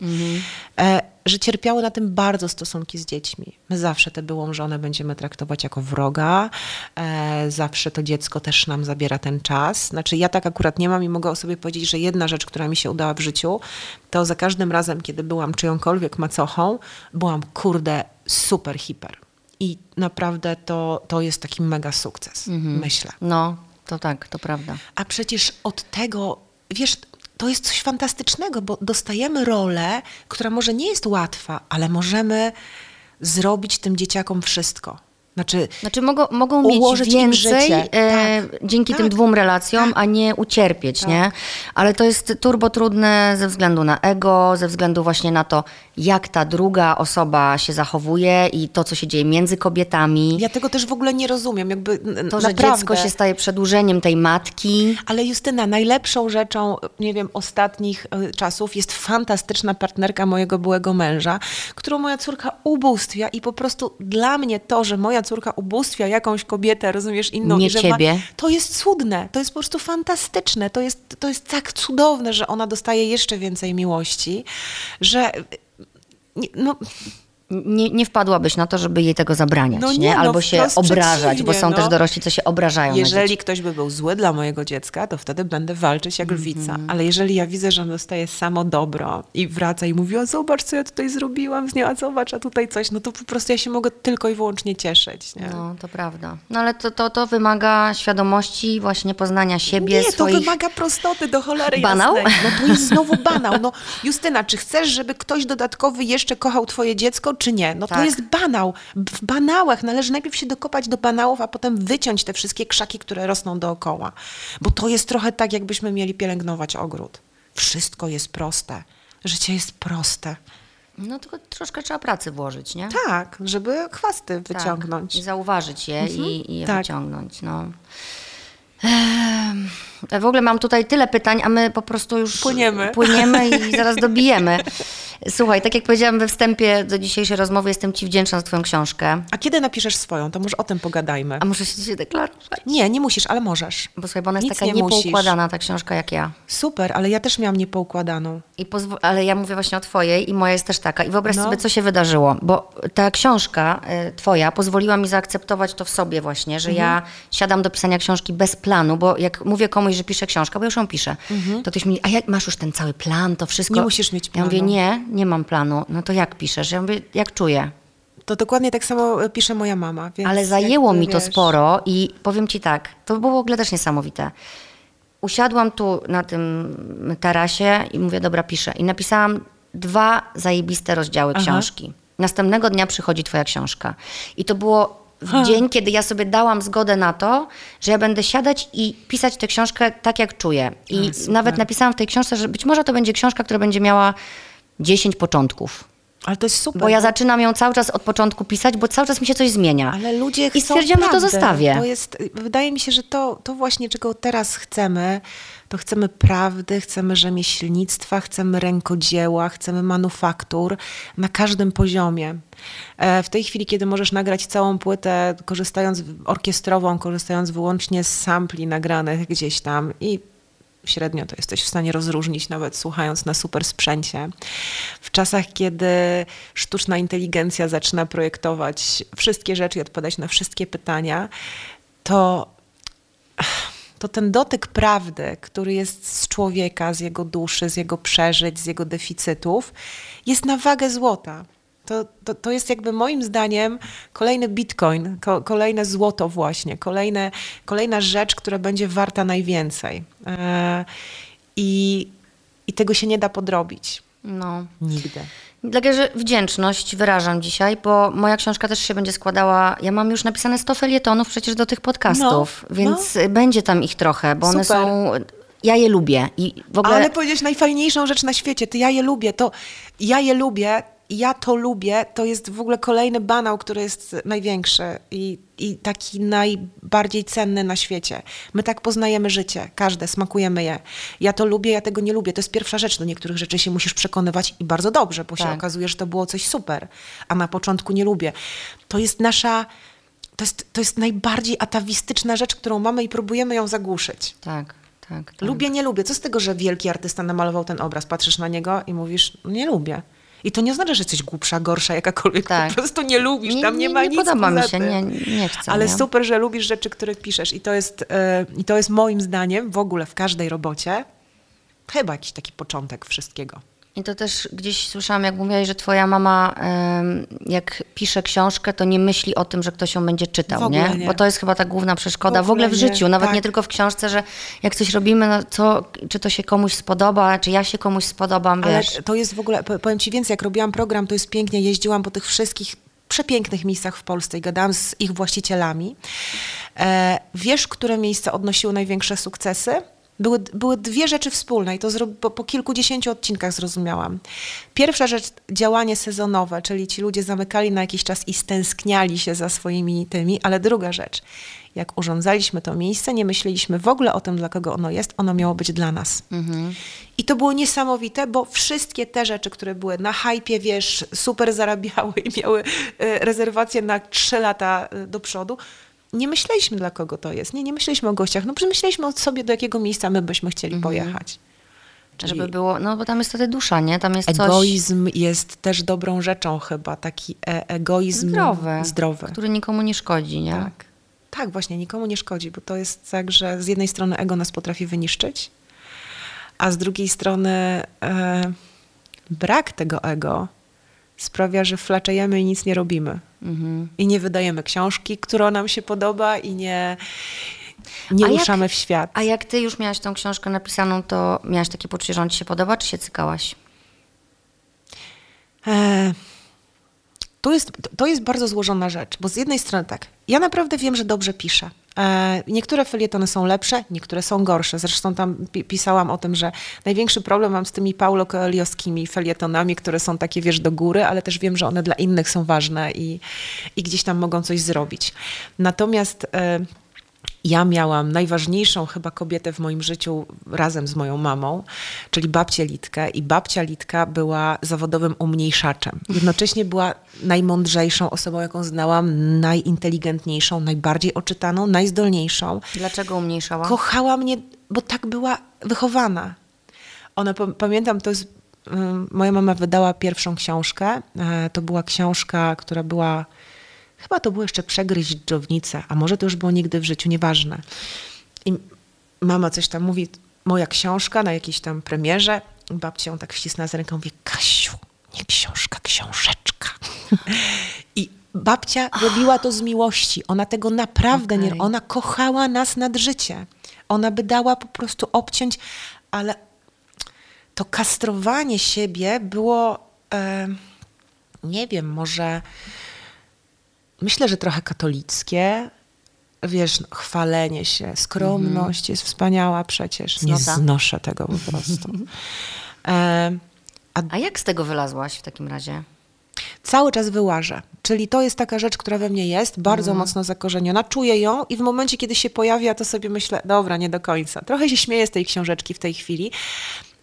e, że cierpiały na tym bardzo stosunki z dziećmi. My zawsze tę byłą żonę będziemy traktować jako wroga, e, zawsze to dziecko też nam zabiera ten czas. Znaczy ja tak akurat nie mam i mogę o sobie powiedzieć, że jedna rzecz, która mi się udała w życiu, to za każdym razem, kiedy byłam czyjąkolwiek macochą, byłam kurde super hiper. I naprawdę to, to jest taki mega sukces, myślę. no, to tak, to prawda. A przecież od tego, wiesz, to jest coś fantastycznego, bo dostajemy rolę, która może nie jest łatwa, ale możemy zrobić tym dzieciakom wszystko. Znaczy, Znaczy mogą, mogą mieć więcej e, Tak. dzięki Tak. tym dwóm relacjom, a nie ucierpieć, nie? Ale to jest turbo trudne ze względu na ego, ze względu właśnie na to, jak ta druga osoba się zachowuje i to, co się dzieje między kobietami. ja tego też w ogóle nie rozumiem. Jakby To, że naprawdę. dziecko się staje przedłużeniem tej matki. Ale Justyna, najlepszą rzeczą, nie wiem, ostatnich y, czasów jest fantastyczna partnerka mojego byłego męża, którą moja córka ubóstwia i po prostu dla mnie to, że moja córka ubóstwia jakąś kobietę, rozumiesz, inną, Nie ciebie. Ma, to jest cudne, to jest po prostu fantastyczne, to jest, to jest tak cudowne, że ona dostaje jeszcze więcej miłości, że no, Nie, nie wpadłabyś na to, żeby jej tego zabraniać, No nie? nie, no Albo się wprost obrażać, bo są no. też dorośli, co się obrażają Jeżeli ktoś by był zły dla mojego dziecka, to wtedy będę walczyć jak lwica. Mhm. Ale jeżeli ja widzę, że on dostaje samo dobro i wraca i mówi, a zobacz, co ja tutaj zrobiłam z nią, a zobacz, a tutaj coś, no to po prostu ja się mogę tylko i wyłącznie cieszyć. Nie? No, to prawda. No ale to, to, to wymaga świadomości, właśnie poznania siebie, Nie, to swoich... wymaga prostoty do cholery Banał? jasnej. No to jest znowu banał. No, Justyna, czy chcesz, żeby ktoś dodatkowy jeszcze kochał twoje dziecko, czy nie? No to Tak. jest banał. W banałach należy najpierw się dokopać do banałów, a potem wyciąć te wszystkie krzaki, które rosną dookoła. Bo to jest trochę tak, jakbyśmy mieli pielęgnować ogród. Wszystko jest proste. Życie jest proste. No tylko troszkę trzeba pracy włożyć, nie? Tak, żeby chwasty wyciągnąć. Tak. I zauważyć je i, i je Tak. wyciągnąć. No. W ogóle mam tutaj tyle pytań, a my po prostu już Płyniemy. płyniemy i zaraz dobijemy. Słuchaj, tak jak powiedziałam we wstępie do dzisiejszej rozmowy, jestem Ci wdzięczna za Twoją książkę. A kiedy napiszesz swoją, to może o tym pogadajmy. A muszę się dzisiaj deklarować? Nie, nie musisz, ale możesz. Bo słuchaj, bo ona jest Nic taka nie musisz. niepoukładana, ta książka, jak ja. Super, ale ja też miałam niepoukładaną. I pozwo- ale ja mówię właśnie o twojej i moja jest też taka. I wyobraź No. sobie, co się wydarzyło, bo ta książka y, twoja pozwoliła mi zaakceptować to w sobie właśnie, że ja Mhm. siadam do pisania książki bez planu, bo jak mówię komuś, że piszę książkę, bo już ją piszę, to ktoś mi, a jak masz już ten cały plan, to wszystko? Mhm. Nie musisz mieć Ja mówię, planu. nie, nie mam planu. No to jak piszesz? Ja mówię, jak czuję. To dokładnie tak samo pisze moja mama. Ale zajęło jakby, mi to wiesz, sporo i powiem ci tak, to było w ogóle też niesamowite. Usiadłam tu na tym tarasie i mówię, dobra, piszę. I napisałam dwa zajebiste rozdziały Aha. książki. Następnego dnia przychodzi twoja książka. I to było w dzień, kiedy ja sobie dałam zgodę na to, że ja będę siadać i pisać tę książkę tak, jak czuję. I A, nawet napisałam w tej książce, że być może to będzie książka, która będzie miała 10 początków. Ale to jest super. Bo ja zaczynam ją cały czas od początku pisać, bo cały czas mi się coś zmienia. Ale ludzie chcą I stwierdziłam, że to prawdę. zostawię. To jest, wydaje mi się, że to, to właśnie, czego teraz chcemy, to chcemy prawdy, chcemy rzemieślnictwa, chcemy rękodzieła, chcemy manufaktur na każdym poziomie. E, W tej chwili, kiedy możesz nagrać całą płytę, korzystając orkiestrową, korzystając wyłącznie z sampli nagranych gdzieś tam i średnio to jesteś w stanie rozróżnić, nawet słuchając na super sprzęcie. W czasach, kiedy sztuczna inteligencja zaczyna projektować wszystkie rzeczy i odpowiadać na wszystkie pytania, to, to ten dotyk prawdy, który jest z człowieka, z jego duszy, z jego przeżyć, z jego deficytów, jest na wagę złota. To, to, to jest jakby moim zdaniem kolejny bitcoin, ko, kolejne złoto właśnie, kolejne, kolejna rzecz, która będzie warta najwięcej. E, i, I tego się nie da podrobić. No. Nigdy. Dlatego, że wdzięczność wyrażam dzisiaj, bo moja książka też się będzie składała. Ja mam już napisane 100 felietonów przecież do tych podcastów, No, więc będzie tam ich trochę, bo one Super. są. Ja je lubię. I w ogóle. Ale powiedziałeś najfajniejszą rzecz na świecie. Ty, ja je lubię. To ja je lubię. Ja to lubię. To jest w ogóle kolejny banał, który jest największy i, i taki najbardziej cenny na świecie. My tak poznajemy życie. Każde, smakujemy je. Ja to lubię, ja tego nie lubię. To jest pierwsza rzecz. Do niektórych rzeczy się musisz przekonywać i bardzo dobrze, bo się Tak. okazuje, że to było coś super. A na początku nie lubię. To jest nasza... To jest, to jest najbardziej atawistyczna rzecz, którą mamy i próbujemy ją zagłuszyć. Tak, tak. tak. Lubię, nie lubię. Co z tego, że wielki artysta namalował ten obraz? Patrzysz na niego i mówisz, "No nie lubię. I to nie oznacza, że jesteś głupsza, gorsza, jakakolwiek. Tak. Po prostu nie lubisz, tam nie, nie, ma nie nic podoba mi się, nie, nie chcę. Ale nie? super, że lubisz rzeczy, które piszesz. I to, jest, e, I to jest moim zdaniem w ogóle w każdej robocie chyba jakiś taki początek wszystkiego. I to też gdzieś słyszałam, jak mówiłaś, że twoja mama, jak pisze książkę, to nie myśli o tym, że ktoś ją będzie czytał, W nie? nie. Bo to jest chyba ta główna przeszkoda W w ogóle w ogóle nie, życiu, nawet tak. nie tylko w książce, że jak coś robimy, no co, czy to się komuś spodoba, czy ja się komuś spodobam, Ale wiesz. to jest w ogóle, po- powiem Ci więcej, jak robiłam program, to jest pięknie, jeździłam po tych wszystkich przepięknych miejscach w Polsce i gadałam z ich właścicielami. E, wiesz, które miejsca odnosiły największe sukcesy? Były, były dwie rzeczy wspólne i to zro, po, po kilkudziesięciu odcinkach zrozumiałam. Pierwsza rzecz, działanie sezonowe, czyli ci ludzie zamykali na jakiś czas i stęskniali się za swoimi tymi, ale druga rzecz, jak urządzaliśmy to miejsce, nie myśleliśmy w ogóle o tym, dla kogo ono jest, ono miało być dla nas. I to było niesamowite, bo wszystkie te rzeczy, które były na hypie, wiesz, super zarabiały i miały e, rezerwacje na trzy lata e, do przodu, nie myśleliśmy dla kogo to jest. Nie, nie myśleliśmy o gościach. No przemyśleliśmy o sobie, do jakiego miejsca my byśmy chcieli pojechać. Czyli Żeby było, no bo tam jest wtedy dusza, nie? Tam jest coś egoizm jest też dobrą rzeczą chyba, taki e egoizm zdrowy, zdrowy. który nikomu nie szkodzi, nie? Tak. Tak, właśnie, nikomu nie szkodzi, bo to jest tak, że z jednej strony ego nas potrafi wyniszczyć, a z drugiej strony e, brak tego ego sprawia, że flaczejemy i nic nie robimy. Mhm. I nie wydajemy książki, która nam się podoba i nie, nie A jak- ruszamy w świat. A jak ty już miałaś tą książkę napisaną, to miałaś takie poczucie, że on ci się podoba, czy się cykałaś? E, to, jest, to jest bardzo złożona rzecz, bo z jednej strony tak, ja naprawdę wiem, że dobrze piszę. E, niektóre felietony są lepsze, niektóre są gorsze. Zresztą tam pi- pisałam o tym, że największy problem mam z tymi Paulo Coelho'skimi felietonami, które są takie, wiesz, do góry, ale też wiem, że one dla innych są ważne i, i gdzieś tam mogą coś zrobić. Natomiast e, ja miałam najważniejszą chyba kobietę w moim życiu razem z moją mamą, czyli babcię Litkę. I babcia Litka była zawodowym umniejszaczem. Jednocześnie była najmądrzejszą osobą, jaką znałam, najinteligentniejszą, najbardziej oczytaną, najzdolniejszą. Dlaczego umniejszała? Kochała mnie, bo tak była wychowana. Ona, pamiętam, to jest, moja mama wydała pierwszą książkę. E, to była książka, która była Chyba to było jeszcze przegryźć dżownicę, a może to już było nigdy w życiu, nieważne. I mama coś tam mówi, moja książka na jakiejś tam premierze. Babcia ją tak ścisnęła z ręką, mówi, Kasiu, nie książka, książeczka. I babcia robiła to z miłości. Ona tego naprawdę okay. nie... Ona kochała nas nad życie. Ona by dała po prostu obciąć, ale to kastrowanie siebie było... E, nie wiem, może myślę, że trochę katolickie. Wiesz, no, chwalenie się, skromność mm jest wspaniała przecież. Nie znoszę tego po prostu. E, a, a jak z tego wylazłaś w takim razie? Cały czas wyłażę. Czyli to jest taka rzecz, która we mnie jest, bardzo mm. mocno zakorzeniona. Czuję ją i w momencie, kiedy się pojawia, to sobie myślę, dobra, nie do końca. Trochę się śmieję z tej książeczki w tej chwili,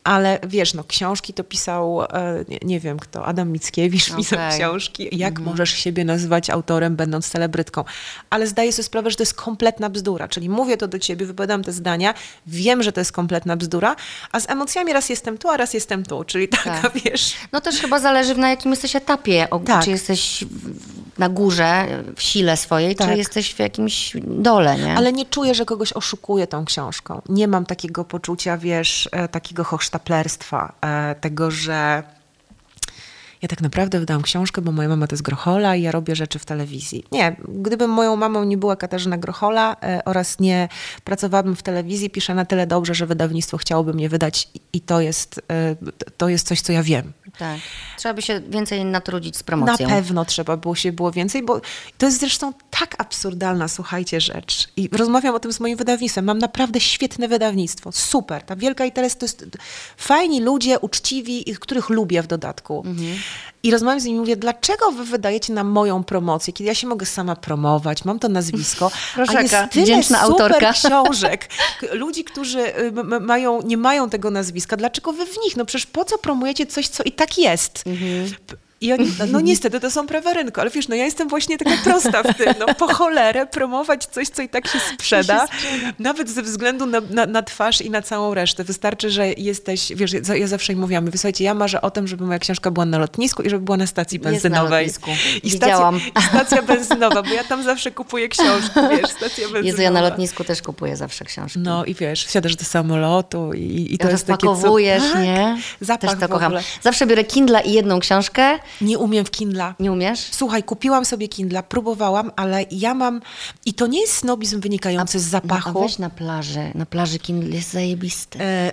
ale wiesz, no książki to pisał, e, nie, nie wiem kto, Adam Mickiewicz okay. pisał książki. Jak mm możesz siebie nazywać autorem, będąc celebrytką? Ale zdaję sobie sprawę, że to jest kompletna bzdura. Czyli mówię to do ciebie, wypowiadam te zdania, wiem, że to jest kompletna bzdura, a z emocjami raz jestem tu, a raz jestem tu. Czyli taka, tak. wiesz... No też chyba zależy na jakim jesteś etapie. Tak. Czy jesteś na górze, w sile swojej, tak. czy jesteś w jakimś dole, nie? Ale nie czuję, że kogoś oszukuję tą książką. Nie mam takiego poczucia, wiesz, e, takiego hochsztaplerstwa, e, tego, że ja tak naprawdę wydałam książkę, bo moja mama to jest Grochola i ja robię rzeczy w telewizji. Nie, gdybym moją mamą nie była Katarzyna Grochola e, oraz nie pracowałabym w telewizji, piszę na tyle dobrze, że wydawnictwo chciałoby mnie wydać i to jest, e, to jest coś, co ja wiem. Tak. Trzeba by się więcej natrudzić z promocją. Na pewno trzeba było się było więcej, bo to jest zresztą tak absurdalna, słuchajcie, rzecz. I rozmawiam o tym z moim wydawnictwem. Mam naprawdę świetne wydawnictwo. Super. Ta Wielka Interes to jest fajni ludzie, uczciwi, których lubię w dodatku. Mhm. I rozmawiam z nimi, mówię, dlaczego wy wydajecie na moją promocję, kiedy ja się mogę sama promować, mam to nazwisko, Proszę a jest tyle super autorka. książek, ludzi, którzy y, mają, nie mają tego nazwiska, dlaczego wy w nich? No przecież po co promujecie coś, co i tak jest? Mhm. I oni, no niestety to są prawa rynku, ale wiesz, no ja jestem właśnie taka prosta w tym, no po cholerę promować coś, co i tak się sprzeda, nawet ze względu na, na, na, twarz i na całą resztę. Wystarczy, że jesteś, wiesz, ja zawsze im mówiłam, wysłuchajcie, ja marzę o tym, żeby moja książka była na lotnisku i żeby była na stacji benzynowej. Jest na I stacja, stacja benzynowa, bo ja tam zawsze kupuję książki, wiesz, stacja benzynowa. Jezu, ja na lotnisku też kupuję zawsze książki. No i wiesz, wsiadasz do samolotu i, i to jest takie... Rozpakowujesz, nie? Zapach też to kocham. Zawsze biorę Kindle i jedną książkę nie umiem w Kindla. Nie umiesz? Słuchaj, kupiłam sobie Kindla, próbowałam, ale ja mam... I to nie jest snobizm wynikający a, z zapachu. No, a weź na plaży. Na plaży Kindle jest zajebisty. E,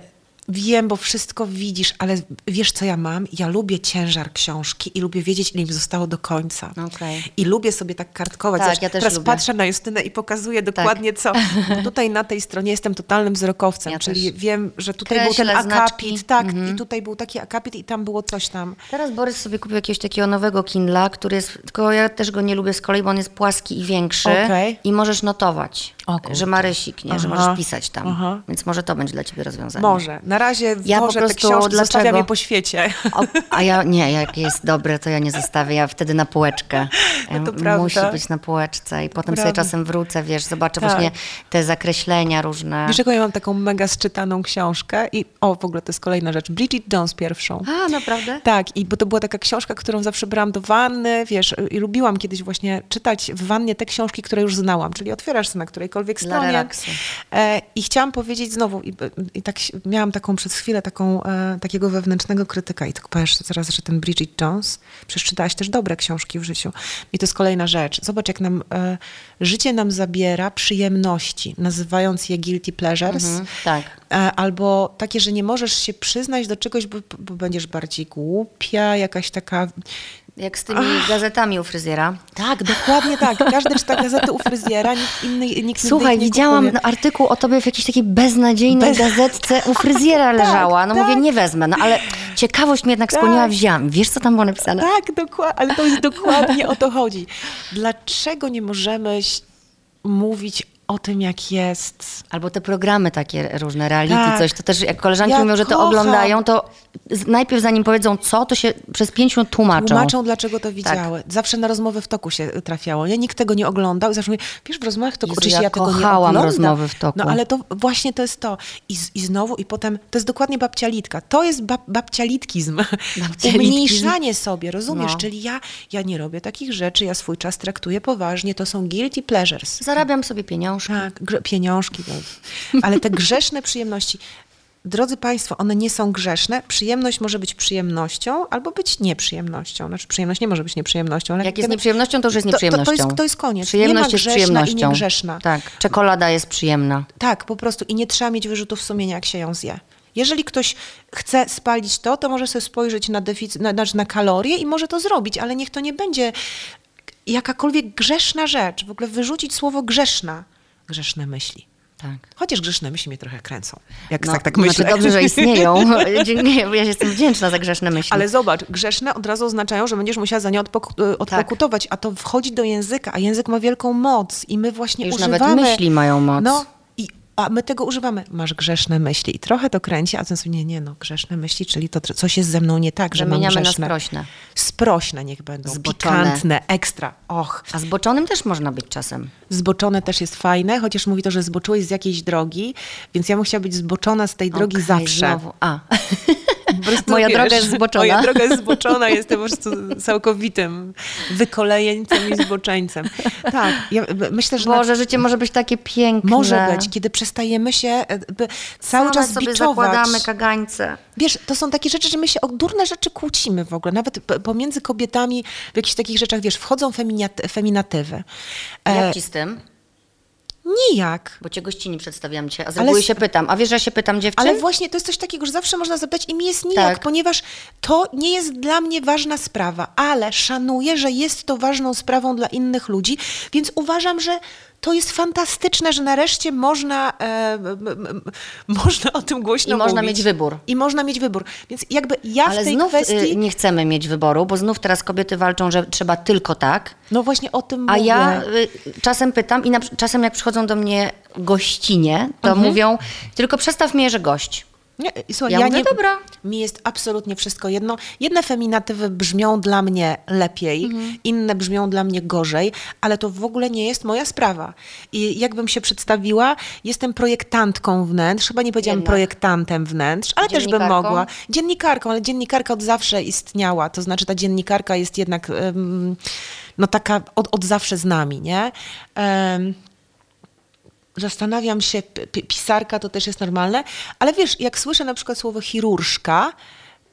Wiem, bo wszystko widzisz, ale wiesz, co ja mam? Ja lubię ciężar książki i lubię wiedzieć, ile im zostało do końca. Okay. I lubię sobie tak kartkować. Tak, ja też teraz lubię. patrzę na Justynę i pokazuję tak. dokładnie tak. co. Tutaj na tej stronie jestem totalnym wzrokowcem, ja czyli też. wiem, że tutaj był ten akapit, tak, mhm. i tutaj był taki akapit i tam było coś tam. Teraz Borys sobie kupił jakiegoś takiego nowego Kindla, który jest, tylko ja też go nie lubię z kolei, bo on jest płaski i większy okay. i możesz notować, że ma rysik, nie? że możesz pisać tam. Aha. Więc może to będzie dla ciebie rozwiązanie. Może. Na razie ja po prostu te książki dlaczego? zostawiam je po świecie. O, a ja nie, jak jest dobre, to ja nie zostawię. Ja wtedy na półeczkę. No to prawda. Musi być na półeczce i potem sobie czasem wrócę, wiesz, zobaczę tak. właśnie te zakreślenia różne. Wiesz, ja mam taką mega sczytaną książkę i o, w ogóle to jest kolejna rzecz. Bridget Jones pierwszą. A, naprawdę? Tak, i bo to była taka książka, którą zawsze brałam do wanny, wiesz, i lubiłam kiedyś właśnie czytać w wannie te książki, które już znałam, czyli otwierasz na którejkolwiek stronie. E, I chciałam powiedzieć znowu, i, i tak miałam taką przez chwilę taką, e, takiego wewnętrznego krytyka i tak powiesz zaraz, że ten Bridget Jones, przeczytałaś też dobre książki w życiu. I to jest kolejna rzecz. Zobacz, jak nam e, życie nam zabiera przyjemności, nazywając je guilty pleasures. Mhm, tak. Albo takie, że nie możesz się przyznać do czegoś, bo, bo będziesz bardziej głupia, jakaś taka jak z tymi Ach. gazetami u fryzjera. Tak, dokładnie tak. Każdy czyta gazety u fryzjera, nikt inny nikt Słuchaj, widziałam kupuje. artykuł o tobie w jakiejś takiej beznadziejnej Bez... gazetce u fryzjera tak, leżała. No tak. mówię, nie wezmę, no ale ciekawość mnie jednak skłoniła, tak. wziąłem. Wiesz, co tam było napisane? Tak, dokładnie, ale to jest dokładnie o to chodzi. Dlaczego nie możemy mówić o tym, jak jest. Albo te programy takie różne, reality, Tak. coś, to też jak koleżanki Ja mówią, że to kocham. oglądają, to najpierw zanim powiedzą co, to się przez pięć minut tłumaczą. Tłumaczą, dlaczego to widziały. Zawsze na rozmowy w toku się trafiało. Nie? Nikt tego nie oglądał i zawsze mówię, wiesz, w rozmowach toku, Jezu, oczywiście ja ja tego nie kochałam oglądam. rozmowy w toku. No ale to właśnie to jest to. I, I znowu, i potem, to jest dokładnie babcia Litka. To jest bab, babcialitkizm. Babcialitkizm. Umniejszanie sobie, rozumiesz? No. Czyli ja, ja nie robię takich rzeczy, ja swój czas traktuję poważnie, to są guilty pleasures. Zarabiam sobie pieniążki. Tak, grze- pieniążki. no. Ale te grzeszne przyjemności, drodzy Państwo, one nie są grzeszne. Przyjemność może być przyjemnością albo być nieprzyjemnością. Znaczy przyjemność nie może być nieprzyjemnością. Ale Jak jest nieprzyjemnością, to już jest to- to- to nieprzyjemnością. jest- to jest koniec. Przyjemność Nie ma jest i przyjemnością. niegrzeszna. Tak, czekolada jest przyjemna. Tak, po prostu. I nie trzeba mieć wyrzutów sumienia, jak się ją zje. Jeżeli ktoś chce spalić to, to może sobie spojrzeć na, deficyt, na, znaczy na kalorie i może to zrobić, ale niech to nie będzie jakakolwiek grzeszna rzecz. W ogóle wyrzucić słowo grzeszna. Grzeszne myśli. Tak. Chociaż grzeszne myśli mnie trochę kręcą. Jak No, tak, tak myślę. Znaczy dobrze, że istnieją. Ja się jestem wdzięczna za grzeszne myśli. Ale zobacz, grzeszne od razu oznaczają, że będziesz musiała za nie y, odpokutować, a to wchodzi do języka, a język ma wielką moc i my właśnie Już używamy... nawet myśli mają moc. No, a my tego używamy. Masz grzeszne myśli i trochę to kręci, a ten sobie, nie, nie, no, grzeszne myśli, czyli to coś jest ze mną nie tak, że mam Zamieniamy na grzeszne. sprośne. Sprośne niech będą, Zboczone. pikantne, ekstra, och. A zboczonym też można być czasem. Zboczone też jest fajne, chociaż mówi to, że zboczyłeś z jakiejś drogi, więc ja bym chciała być zboczona z tej drogi Okej, zawsze. Znowu. A. Prostu, Moja wiesz, droga jest zboczona. Moja droga jest zboczona, jestem po prostu całkowitym wykolejeńcem i zboczeńcem. Tak, ja myślę, że na- Boże, życie może być takie piękne. może być, kiedy przestajemy się e, cały Same czas sobie biczować. zakładamy kagańce. Wiesz, to są takie rzeczy, że my się o durne rzeczy kłócimy w ogóle. Nawet pomiędzy kobietami w jakichś takich rzeczach, wiesz, wchodzą feminat- feminatywy. E, Jak ci z tym? Nijak. Bo cię gościni przedstawiam cię, a z reguły s- się pytam. A wiesz, że ja się pytam dziewczyn? Ale właśnie to jest coś takiego, że zawsze można zapytać i mi jest nijak, Tak. ponieważ to nie jest dla mnie ważna sprawa, ale szanuję, że jest to ważną sprawą dla innych ludzi, więc uważam, że to jest fantastyczne, że nareszcie można, e, można o tym głośno I można mówić. mieć wybór. I można mieć wybór. Więc jakby ja Ale w tej znów kwestii... y, nie chcemy mieć wyboru, bo znów teraz kobiety walczą, że trzeba tylko tak. No właśnie o tym A mówię. ja y, czasem pytam i na, czasem jak przychodzą do mnie gościnie, to Mhm. mówią, tylko przestaw mnie, że gość. Nie, słuchaj, Ja ja, mówię, nie, dobra. Mi jest absolutnie wszystko jedno. Jedne feminatywy brzmią dla mnie lepiej, Mhm. inne brzmią dla mnie gorzej, ale to w ogóle nie jest moja sprawa. I jakbym się przedstawiła, jestem projektantką wnętrz, chyba nie powiedziałam Jednak. projektantem wnętrz, ale też bym mogła. Dziennikarką, ale dziennikarka od zawsze istniała. To znaczy ta dziennikarka jest jednak em, no taka od, od zawsze z nami, nie? Em, zastanawiam się, pisarka to też jest normalne, ale wiesz, jak słyszę na przykład słowo chirurżka,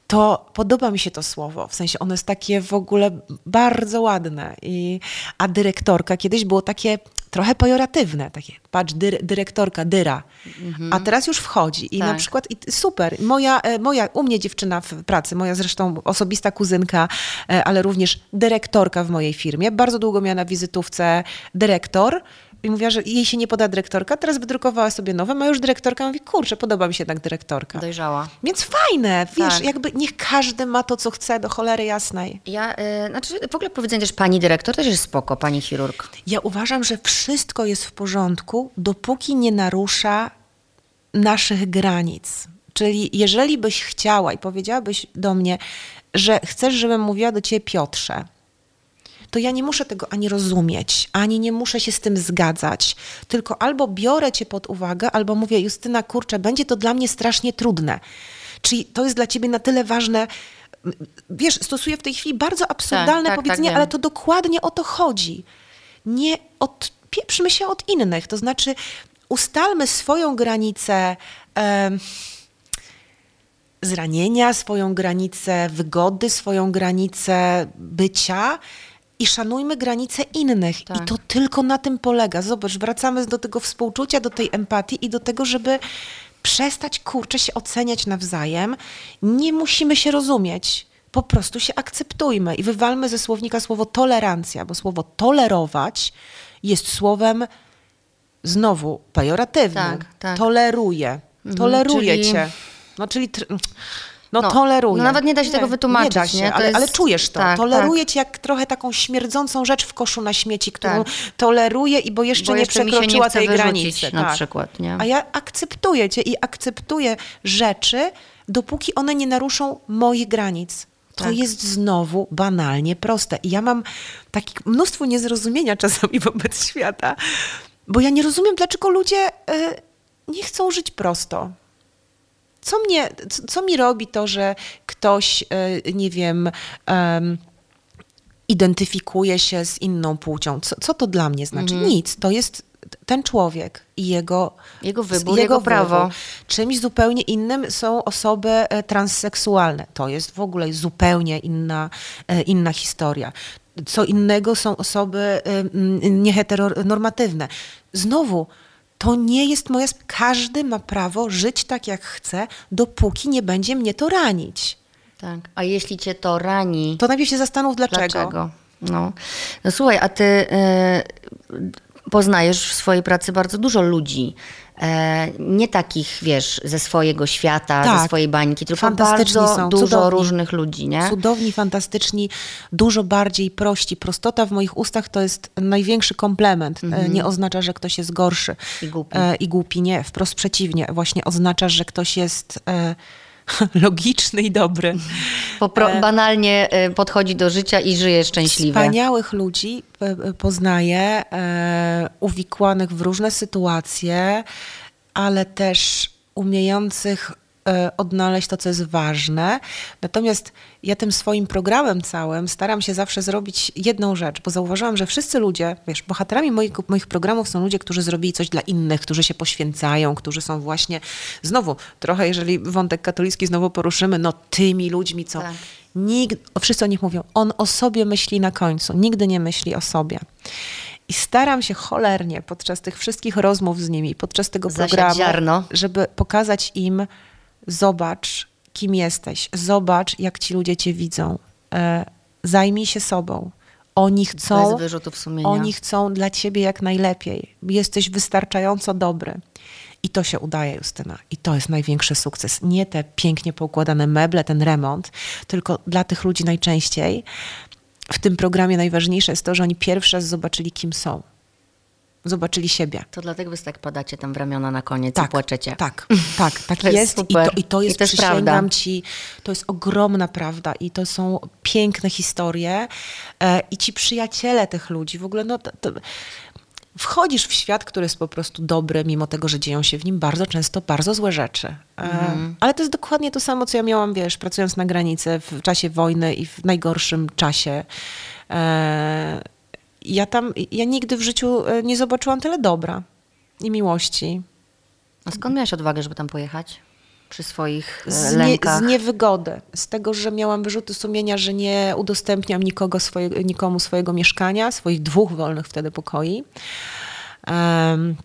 to podoba mi się to słowo, w sensie ono jest takie w ogóle bardzo ładne. I, a dyrektorka kiedyś było takie trochę pejoratywne, takie patrz, dyre, dyrektorka, dyra. A teraz już wchodzi i na Tak. przykład i super, moja, e, moja, u mnie dziewczyna w pracy, moja zresztą osobista kuzynka, e, ale również dyrektorka w mojej firmie, bardzo długo miała na wizytówce dyrektor, i mówiła, że jej się nie poda dyrektorka, teraz wydrukowała sobie nowe, ma już dyrektorka, mówi, kurczę, podoba mi się jednak dyrektorka. Dojrzała. Więc fajne, wiesz, Tak. jakby niech każdy ma to, co chce, do cholery jasnej. Ja, y, znaczy w ogóle powiedzenie też pani dyrektor też jest spoko, pani chirurg. Ja uważam, że wszystko jest w porządku, dopóki nie narusza naszych granic. Czyli jeżeli byś chciała i powiedziałabyś do mnie, że chcesz, żebym mówiła do ciebie Piotrze, to ja nie muszę tego ani rozumieć, ani nie muszę się z tym zgadzać. Tylko albo biorę cię pod uwagę, albo mówię, Justyna, kurczę, będzie to dla mnie strasznie trudne. Czyli to jest dla ciebie na tyle ważne. Wiesz, stosuję w tej chwili bardzo absurdalne tak, tak, powiedzenie, wiem. ale to dokładnie o to chodzi. Nie odpieprzmy się od innych, to znaczy ustalmy swoją granicę. em, zranienia, swoją granicę wygody, swoją granicę bycia i szanujmy granice innych. Tak. I to tylko na tym polega. Zobacz, wracamy do tego współczucia, do tej empatii i do tego, żeby przestać kurczę się oceniać nawzajem. Nie musimy się rozumieć. Po prostu się akceptujmy i wywalmy ze słownika słowo tolerancja, bo słowo tolerować jest słowem znowu pejoratywnym. Tak, tak. Toleruję. Toleruję czyli- cię. No czyli... Tr- No, No, toleruję. no nawet nie da się tego wytłumaczyć, Nie da się, nie? Ale, jest- ale czujesz to. tak, toleruję cię jak trochę taką śmierdzącą rzecz w koszu na śmieci, którą Tak. toleruję i bo jeszcze Bo nie jeszcze nie przekroczyła chce tej granicy. na tak. przykład, nie? A ja akceptuję cię i akceptuję rzeczy, dopóki one nie naruszą moich granic. To Tak. jest znowu banalnie proste. I ja mam takie mnóstwo niezrozumienia czasami wobec świata, bo ja nie rozumiem, dlaczego ludzie y, nie chcą żyć prosto. Co, mnie, co, co mi robi to, że ktoś, y, nie wiem, em, identyfikuje się z inną płcią? Co, co to dla mnie znaczy? Nic. To jest ten człowiek i jego, Jego wybór, jego prawo. Czymś zupełnie innym są osoby e, transseksualne. To jest w ogóle zupełnie inna, e, inna historia. Co innego są osoby e, nieheteronormatywne. Znowu, to nie jest moja... sp- Każdy ma prawo żyć tak, jak chce, dopóki nie będzie mnie to ranić. Tak. A jeśli cię to rani, To najpierw się zastanów, dlaczego. dlaczego? No. no słuchaj, a ty e, poznajesz w swojej pracy bardzo dużo ludzi. E, nie takich, wiesz, ze swojego świata, ze Tak. swojej bańki, tylko bardzo są, dużo cudowni. różnych ludzi, nie? Cudowni, fantastyczni, dużo bardziej prości. Prostota w moich ustach to jest największy komplement. E, Nie oznacza, że ktoś jest gorszy Mhm. I głupi. E, i głupi. Nie, wprost przeciwnie. Właśnie oznacza, że ktoś jest e, logiczny i dobry. Po pro, banalnie e, podchodzi do życia i żyje szczęśliwie. Wspaniałych ludzi e, e, poznaję, e, uwikłanych w różne sytuacje, ale też umiejących e, odnaleźć to, co jest ważne. Natomiast ja tym swoim programem całym staram się zawsze zrobić jedną rzecz, bo zauważyłam, że wszyscy ludzie, wiesz, bohaterami moich, moich programów są ludzie, którzy zrobili coś dla innych, którzy się poświęcają, którzy są właśnie, znowu, trochę jeżeli wątek katolicki znowu poruszymy, no tymi ludźmi, co Tak. Nikt, wszyscy o nich mówią, on o sobie myśli na końcu, nigdy nie myśli o sobie. I staram się cholernie podczas tych wszystkich rozmów z nimi, podczas tego programu, żeby pokazać im, zobacz, kim jesteś, zobacz, jak ci ludzie cię widzą, e, zajmij się sobą. Oni chcą, oni chcą dla ciebie jak najlepiej. Jesteś wystarczająco dobry. I to się udaje, Justyna. I to jest największy sukces. Nie te pięknie poukładane meble, ten remont, tylko dla tych ludzi najczęściej w tym programie najważniejsze jest to, że oni pierwszy raz zobaczyli, kim są. Zobaczyli siebie. To dlatego wy tak padacie tam w ramiona na koniec i Tak, płaczecie. tak, tak, tak To jest jest. I, to, I to jest, I to jest przysięgam prawda. ci, to jest ogromna prawda i to są piękne historie e, i ci przyjaciele tych ludzi, w ogóle no to, to, wchodzisz w świat, który jest po prostu dobry, mimo tego, że dzieją się w nim bardzo często bardzo złe rzeczy. E, Mhm. Ale to jest dokładnie to samo, co ja miałam, wiesz, pracując na granicy w czasie wojny i w najgorszym czasie. Ja tam, ja nigdy w życiu e, nie zobaczyłam tyle dobra i miłości. A skąd miałaś odwagę, żeby tam pojechać? Przy swoich e, z, nie, lękach? z niewygody, z tego, że miałam wyrzuty sumienia, że nie udostępniam nikogo swojego, nikomu swojego mieszkania, swoich dwóch wolnych wtedy pokoi. Em,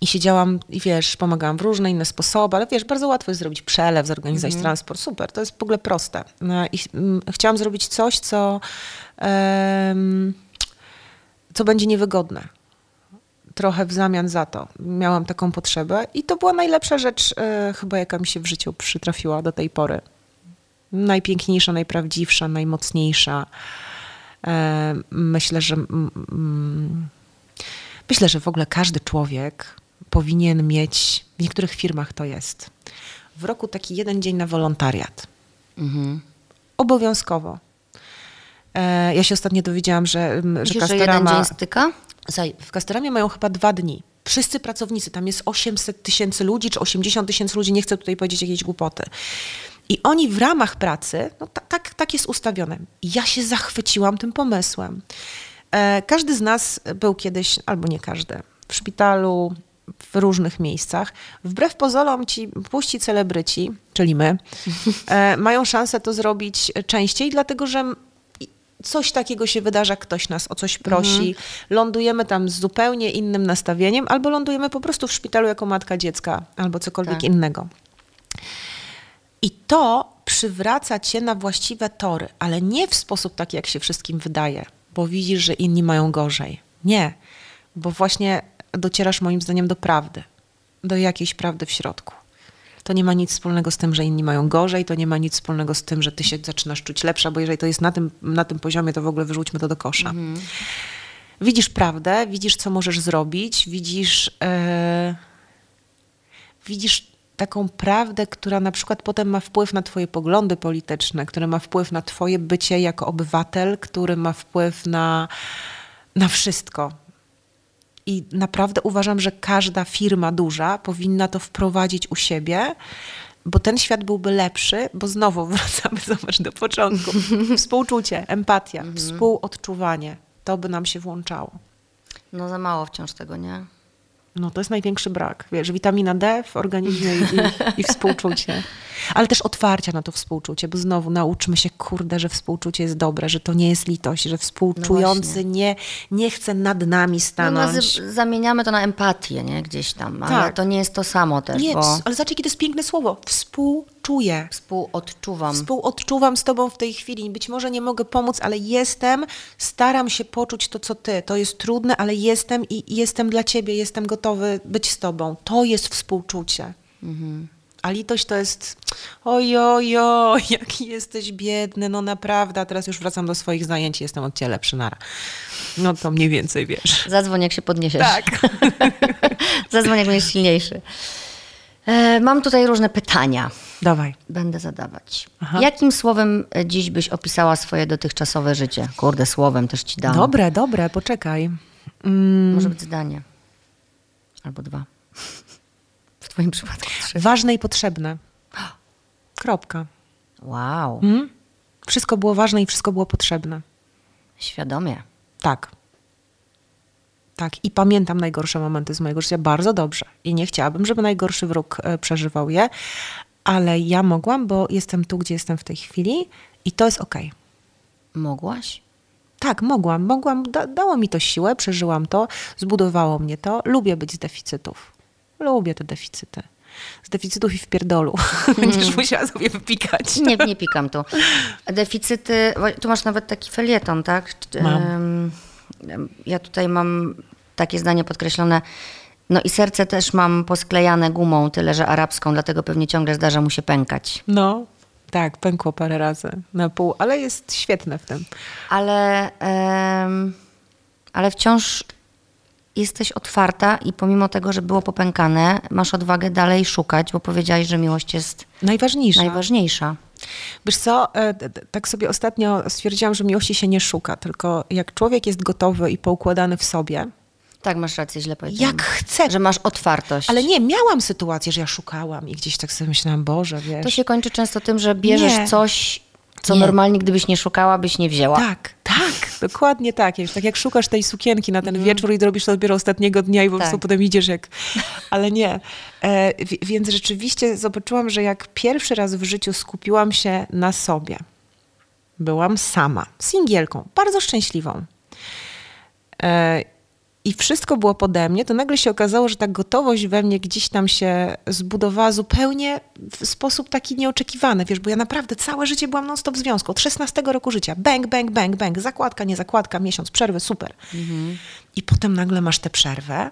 I siedziałam i wiesz, pomagałam w różne inne sposoby, ale wiesz, bardzo łatwo jest zrobić przelew, zorganizować transport. Super, to jest w ogóle proste. No I mm, chciałam zrobić coś, co, em, co będzie niewygodne trochę w zamian za to. Miałam taką potrzebę i to była najlepsza rzecz e, chyba, jaka mi się w życiu przytrafiła do tej pory. Najpiękniejsza, najprawdziwsza, najmocniejsza. E, myślę, że mm, mm, myślę, że w ogóle każdy człowiek powinien mieć, w niektórych firmach to jest, w roku taki jeden dzień na wolontariat. Mhm. Obowiązkowo. E, ja się ostatnio dowiedziałam, że, mm, że Myślisz, że jeden Castorama... dzień styka? W Castoramie mają chyba dwa dni. Wszyscy pracownicy, tam jest 800 tysięcy ludzi, czy 80 tysięcy ludzi, nie chcę tutaj powiedzieć jakiejś głupoty. I oni w ramach pracy, no ta, tak, tak jest ustawione. Ja się zachwyciłam tym pomysłem. E, każdy z nas był kiedyś, albo nie każdy, w szpitalu, w różnych miejscach. Wbrew pozorom ci puści celebryci, czyli my, e, mają szansę to zrobić częściej, dlatego że coś takiego się wydarza, ktoś nas o coś prosi, lądujemy tam z zupełnie innym nastawieniem, albo lądujemy po prostu w szpitalu jako matka dziecka, albo cokolwiek Tak. innego. I to przywraca cię na właściwe tory, ale nie w sposób taki, jak się wszystkim wydaje, bo widzisz, że inni mają gorzej. Nie, bo właśnie docierasz moim zdaniem do prawdy, do jakiejś prawdy w środku. To nie ma nic wspólnego z tym, że inni mają gorzej, to nie ma nic wspólnego z tym, że ty się zaczynasz czuć lepsza, bo jeżeli to jest na tym, na tym poziomie, to w ogóle wyrzućmy to do kosza. Widzisz prawdę, widzisz, co możesz zrobić, widzisz, e, widzisz taką prawdę, która na przykład potem ma wpływ na twoje poglądy polityczne, która ma wpływ na twoje bycie jako obywatel, który ma wpływ na, na wszystko. I naprawdę uważam, że każda firma duża powinna to wprowadzić u siebie, bo ten świat byłby lepszy, bo znowu wracamy, zobacz, do początku. Współczucie, empatia, współodczuwanie. To by nam się włączało. No za mało wciąż tego, nie? No to jest największy brak. Wiesz, witamina D w organizmie i, i, i współczucie. Ale też otwarcia na to współczucie, bo znowu nauczmy się, kurde, że współczucie jest dobre, że to nie jest litość, że współczujący nie, nie chce nad nami No, stanąć. nazy- zamieniamy to na empatię, nie? Gdzieś tam, ale Tak. to nie jest to samo też, nie, bo ale zobacz, jakie to jest piękne słowo. Współczuję. współodczuwam. Współodczuwam z tobą w tej chwili. Być może nie mogę pomóc, ale jestem. Staram się poczuć to, co ty. To jest trudne, ale jestem i i jestem dla ciebie. Jestem gotowy być z tobą. To jest współczucie. A litość to jest ojojo, jaki jesteś biedny, no naprawdę. A teraz już wracam do swoich zajęć i jestem od ciebie lepszy, nara. No to mniej więcej wiesz. Zadzwoń, jak się podniesiesz. Tak. Zadzwoń, jak będziesz silniejszy. E, mam tutaj różne pytania. Dawaj. Będę zadawać. Aha. Jakim słowem e, dziś byś opisała swoje dotychczasowe życie? Kurde, słowem też ci dam. Dobre, dobre, poczekaj. Mm, Może być zdanie. Albo dwa. Twoim przypadku trzy. ważne i potrzebne. Kropka. Wow, Mm? Wszystko było ważne i wszystko było potrzebne. świadomie. Tak. Tak. I pamiętam najgorsze momenty z mojego życia bardzo dobrze. I nie chciałabym, żeby najgorszy wróg e, przeżywał je, ale ja mogłam, bo jestem tu, gdzie jestem w tej chwili i to jest okej. Mogłaś? Tak, mogłam, mogłam, da, dało mi to siłę, przeżyłam to, zbudowało mnie to. Lubię być z deficytów. Lubię te deficyty. Z deficytów i w pierdolu. Będziesz musiała sobie wypikać. Nie, nie pikam tu. Deficyty, tu masz nawet taki felieton, tak? Mam. Ja tutaj mam takie zdanie podkreślone. No i serce też mam posklejane gumą, tyle że arabską, dlatego pewnie ciągle zdarza mu się pękać. No, tak, pękło parę razy na pół, ale jest świetne w tym. Ale, em, ale wciąż jesteś otwarta i pomimo tego, że było popękane, masz odwagę dalej szukać, bo powiedziałaś, że miłość jest Najważniejsze. najważniejsza. Wiesz co, e, tak sobie ostatnio stwierdziłam, że miłości się nie szuka, tylko jak człowiek jest gotowy i poukładany w sobie, Tak, masz rację, źle powiedziałam. jak chce. Że masz otwartość. Ale nie, miałam sytuację, że ja szukałam i gdzieś tak sobie myślałam, Boże, wiesz. To się kończy często tym, że bierzesz Nie. coś, co Nie. normalnie gdybyś nie szukała, byś nie wzięła. Tak, tak, dokładnie tak. Wiesz, tak jak szukasz tej sukienki na ten wieczór i robisz to dopiero ostatniego dnia i po prostu. Tak. potem idziesz jak... Ale nie. E, wi- więc rzeczywiście zobaczyłam, że jak pierwszy raz w życiu skupiłam się na sobie, byłam sama, singielką, bardzo szczęśliwą. E, i wszystko było pode mnie, to nagle się okazało, że ta gotowość we mnie gdzieś tam się zbudowała zupełnie w sposób taki nieoczekiwany, wiesz, bo ja naprawdę całe życie byłam non-stop w związku, od 16 roku życia, bang, bang, bang, bang, zakładka, nie zakładka, miesiąc przerwy, super. I potem nagle masz tę przerwę,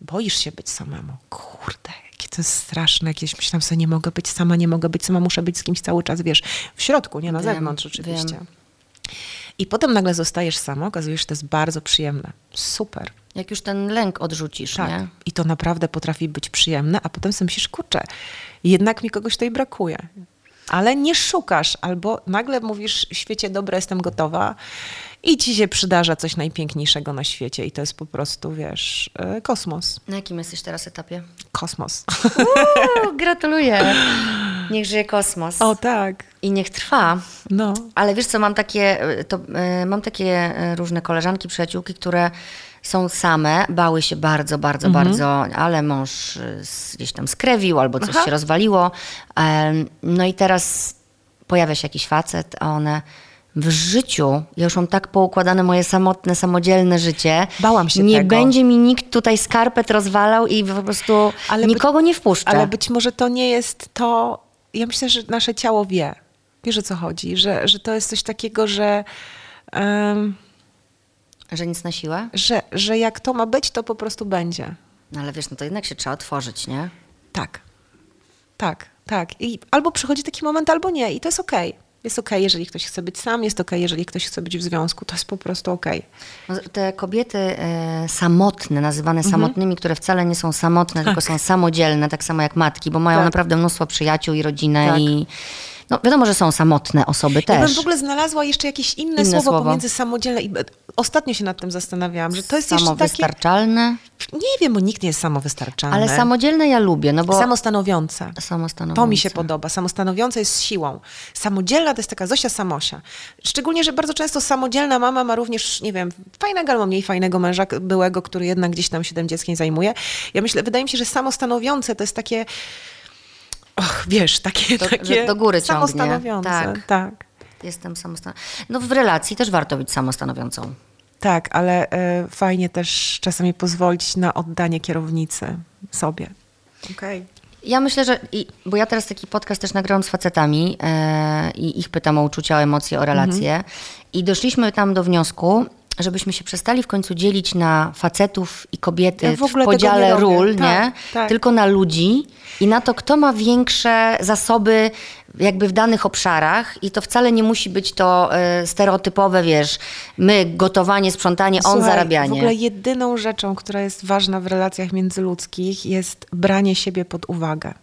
boisz się być samemu. Kurde, jakie to jest straszne, jakieś myślałam sobie, nie mogę być sama, nie mogę być sama, muszę być z kimś cały czas, wiesz, w środku, nie na Wiem, zewnątrz oczywiście. wiem. I potem nagle zostajesz sama, okazuje się, że to jest bardzo przyjemne. Super. Jak już ten lęk odrzucisz, Tak. nie? I to naprawdę potrafi być przyjemne, a potem sobie myślisz, kurczę, jednak mi kogoś tutaj brakuje. Ale nie szukasz, albo nagle mówisz, świecie dobre, jestem gotowa i ci się przydarza coś najpiękniejszego na świecie i to jest po prostu, wiesz, e, kosmos. Na jakim jesteś teraz etapie? Kosmos. Uuu, gratuluję. Niech żyje kosmos. O tak, I niech trwa. no. Ale wiesz co, mam takie, to, e, mam takie e, różne koleżanki, przyjaciółki, które są same, bały się bardzo, bardzo, Mhm. bardzo, ale mąż e, gdzieś tam skrewił albo coś Aha. się rozwaliło. No i teraz pojawia się jakiś facet, a one w życiu, ja już mam tak poukładane moje samotne, samodzielne życie. Bałam się Nie tego. będzie mi nikt tutaj skarpet rozwalał i po prostu Ale być- nikogo nie wpuszczę. Ale być może to nie jest to. Ja myślę, że nasze ciało wie. Wiesz o co chodzi? Że, że to jest coś takiego, że, em, Że nic na siłę? że, że jak to ma być, to po prostu będzie. No ale wiesz, no to jednak się trzeba otworzyć, nie? Tak. Tak, tak. I albo przychodzi taki moment, albo nie. I to jest okej. Jest okej, jeżeli ktoś chce być sam, jest okej, jeżeli ktoś chce być w związku. To jest po prostu okej. No, Te kobiety e, samotne, nazywane samotnymi, które wcale nie są samotne, tylko są samodzielne, tak samo jak matki, bo mają Tak. naprawdę mnóstwo przyjaciół i rodzinę Tak. i no, wiadomo, że są samotne osoby Ja bym też. w ogóle znalazła jeszcze jakieś inne, Inne słowo, słowo. pomiędzy samodzielne i... Ostatnio się nad tym zastanawiałam, że to jest jeszcze takie... Samowystarczalne, Nie wiem, bo nikt nie jest samowystarczalny. ale samodzielne ja lubię, no bo Samostanowiące. samostanowiące. To mi się podoba. Samostanowiąca jest siłą. Samodzielna to jest taka Zosia Samosia. Szczególnie, że bardzo często samodzielna mama ma również, nie wiem, fajnego albo mniej fajnego męża byłego, który jednak gdzieś tam siedem dzieckiem zajmuje. Ja myślę, wydaje mi się, że samostanowiące to jest takie, och, wiesz, takie, Do- takie do góry samostanowiące. Tak. tak. Jestem samostanowiąca. No w relacji też warto być samostanowiącą. Tak, ale e, fajnie też czasami pozwolić na oddanie kierownicy sobie. Okej. Ja myślę, że. I, bo ja teraz taki podcast też nagrałam z facetami e, i ich pytam o uczucia, o emocje, o relacje. Mhm. I doszliśmy tam do wniosku, żebyśmy się przestali w końcu dzielić na facetów i kobiety Ja w w, podziale nie ról, Tak, nie? tak. Tylko na ludzi i na to, kto ma większe zasoby jakby w danych obszarach i to wcale nie musi być to e, stereotypowe, wiesz, my gotowanie, sprzątanie, on Słuchaj, zarabianie. W ogóle jedyną rzeczą, która jest ważna w relacjach międzyludzkich jest branie siebie pod uwagę.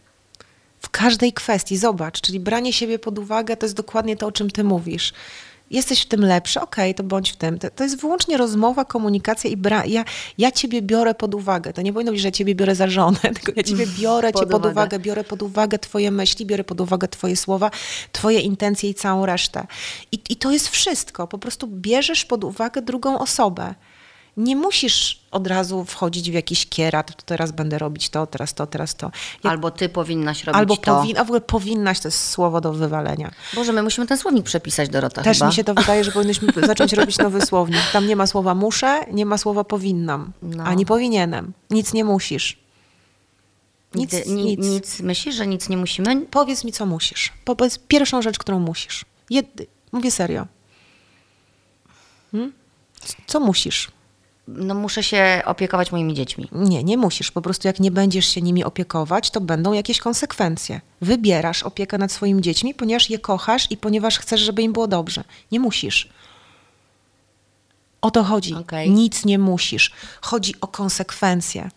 W każdej kwestii, zobacz, czyli branie siebie pod uwagę to jest dokładnie to, o czym ty mówisz. Jesteś w tym lepszy, okej, to bądź w tym. To, to jest wyłącznie rozmowa, komunikacja i bra- ja, ja ciebie biorę pod uwagę. To nie powinno być, że ja ciebie biorę za żonę, tylko ja ciebie biorę Pod cię pod uwagę. uwagę, biorę pod uwagę twoje myśli, biorę pod uwagę twoje słowa, twoje intencje i całą resztę. I, I to jest wszystko. Po prostu bierzesz pod uwagę drugą osobę. Nie musisz od razu wchodzić w jakiś kierat, to teraz będę robić to, teraz to, teraz to. Ja, Albo ty powinnaś robić albo to. powin, a w ogóle powinnaś to jest słowo do wywalenia. Boże, my musimy ten słownik przepisać, Dorota, Też chyba. mi się to wydaje, że powinniśmy zacząć robić nowy słownik. Tam nie ma słowa muszę, nie ma słowa powinnam, No. ani powinienem. Nic nie musisz. Nic, Nigdy, ni, nic. nic. Myślisz, że nic nie musimy? Powiedz mi, co musisz. Powiedz pierwszą rzecz, którą musisz. Jed... Mówię serio. Hmm? Co musisz? No muszę się opiekować moimi dziećmi. Nie, nie musisz. Po prostu jak nie będziesz się nimi opiekować, to będą jakieś konsekwencje. Wybierasz opiekę nad swoimi dziećmi, ponieważ je kochasz i ponieważ chcesz, żeby im było dobrze. Nie musisz. O to chodzi. Okej. Nic nie musisz. Chodzi o konsekwencje.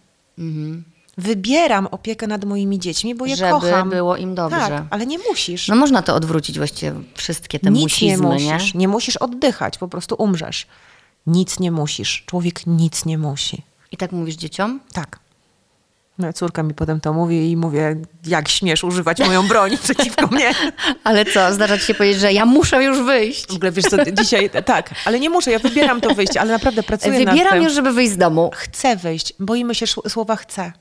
Wybieram opiekę nad moimi dziećmi, bo je Żeby kocham. było im dobrze. Tak, ale nie musisz. No można to odwrócić właściwie wszystkie te Nic nie musizmy, musisz. Nie musisz oddychać, po prostu umrzesz. Nic nie musisz. Człowiek nic nie musi. I tak mówisz dzieciom? Tak. Moja córka mi potem to mówi i mówię, jak śmiesz używać moją broń przeciwko mnie. Ale co, zdarza ci się powiedzieć, że ja muszę już wyjść. W ogóle wiesz co, dzisiaj, tak, ale nie muszę, ja wybieram to wyjście, ale naprawdę pracuję nad Wybieram tym. już, żeby wyjść z domu. Chcę wyjść, boimy się słowa chcę.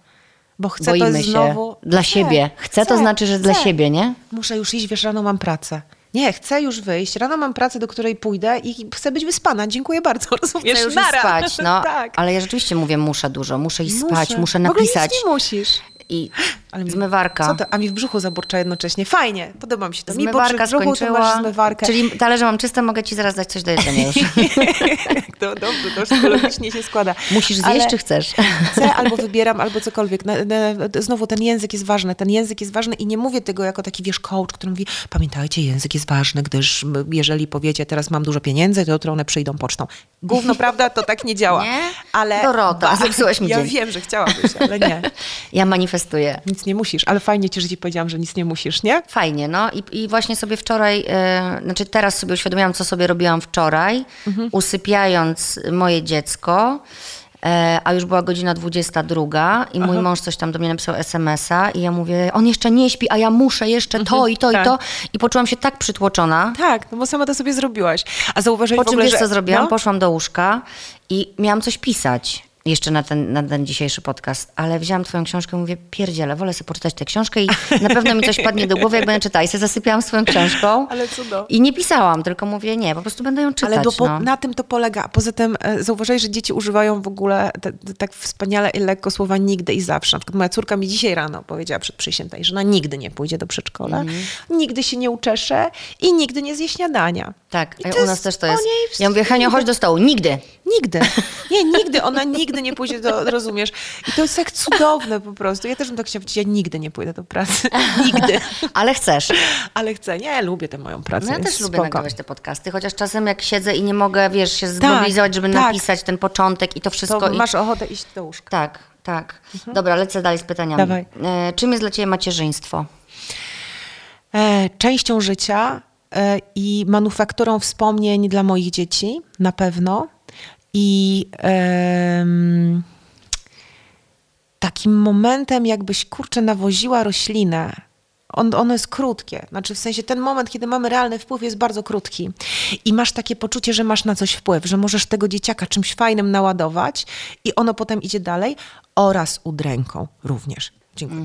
Bo chcę to Boimy jest się. znowu... Dla siebie. Chcę, to znaczy, że dla siebie, nie? Muszę już iść, wiesz, rano mam pracę. Nie, chcę już wyjść. Rano mam pracę, do której pójdę i chcę być wyspana. Dziękuję bardzo, rozumiesz? Chcę już spać, no. tak. Ale ja rzeczywiście mówię muszę dużo. Muszę iść spać, muszę napisać. W ogóle nic nie musisz. I Ale mi- zmywarka. Co to? A mi w brzuchu zaburcza jednocześnie. Fajnie, podoba mi się to. Mi Zmywarka w brzuchu, to masz skończyła. zmywarkę. Czyli talerze mam czyste, mogę ci zaraz dać coś do jedzenia już. to dobrze, to psychologicznie się składa. Musisz zjeść, Ale czy chcesz? Chcę albo wybieram, albo cokolwiek. Na, na, znowu ten język jest ważny. Ten język jest ważny i nie mówię tego jako taki, wiesz, coach, który mówi, pamiętajcie, język jest ważny, gdyż jeżeli powiecie, teraz mam dużo pieniędzy, to jutro one przyjdą pocztą. Gówno, prawda? To tak nie działa. Nie? Ale Dorota, zepsułaś mi Ja dzień. wiem, że chciałabyś, ale nie. Ja manifestuję. Nic nie musisz, ale fajnie ci, że ci powiedziałam, że nic nie musisz, nie? Fajnie, no i, i właśnie sobie wczoraj, e, znaczy teraz sobie uświadomiłam, co sobie robiłam wczoraj, Mhm. usypiając moje dziecko, e, a już była godzina 22 i mój mąż coś tam do mnie napisał SMS-a i ja mówię, on jeszcze nie śpi, a ja muszę jeszcze to i to tak. i to i poczułam się tak przytłoczona. Tak, no bo sama to sobie zrobiłaś. A zauważyłeś Po w czym ogóle, wiesz, że... co zrobiłam? No? Poszłam do łóżka i miałam coś pisać jeszcze na ten, na ten dzisiejszy podcast, ale wzięłam twoją książkę i mówię, pierdziele, wolę sobie poczytać tę książkę i na pewno mi coś padnie do głowy, jak będę czytać. I sobie zasypiałam swoją książką Ale cudo. i nie pisałam, tylko mówię, nie, po prostu będę ją czytać. Ale no. na tym to polega. Poza tym e, zauważyłeś, że dzieci używają w ogóle te, te, tak wspaniale i lekko słowa nigdy i zawsze. Na przykład moja córka mi dzisiaj rano powiedziała przed przyjściem tej, że ona nigdy nie pójdzie do przedszkola, Mhm. nigdy się nie uczesze i nigdy nie zje śniadania. Tak, I a u nas też to jest. Ja mówię, Hania, chodź do stołu. Nigdy. Nigdy. Nie, nigdy. Ona nigdy nigdy nie pójdzie do, rozumiesz? I to jest tak cudowne po prostu. Ja też bym tak chciała powiedzieć, ja nigdy nie pójdę do pracy. nigdy. Ale chcesz. Ale chcę. Nie, lubię tę moją pracę. No ja też spoko. lubię nagrywać te podcasty, chociaż czasem jak siedzę i nie mogę, wiesz, się zmobilizować, żeby tak. napisać ten początek i to wszystko. To i... masz ochotę iść do łóżka. Tak, tak. Dobra, lecę dalej z pytaniami. Dawaj. E, czym jest dla Ciebie macierzyństwo? E, częścią życia e, i manufakturą wspomnień dla moich dzieci, na pewno. I em, takim momentem, jakbyś kurczę nawoziła roślinę. On, ono jest krótkie. Znaczy, w sensie ten moment, kiedy mamy realny wpływ, jest bardzo krótki. I masz takie poczucie, że masz na coś wpływ, że możesz tego dzieciaka czymś fajnym naładować i ono potem idzie dalej, oraz udręką również. Dziękuję.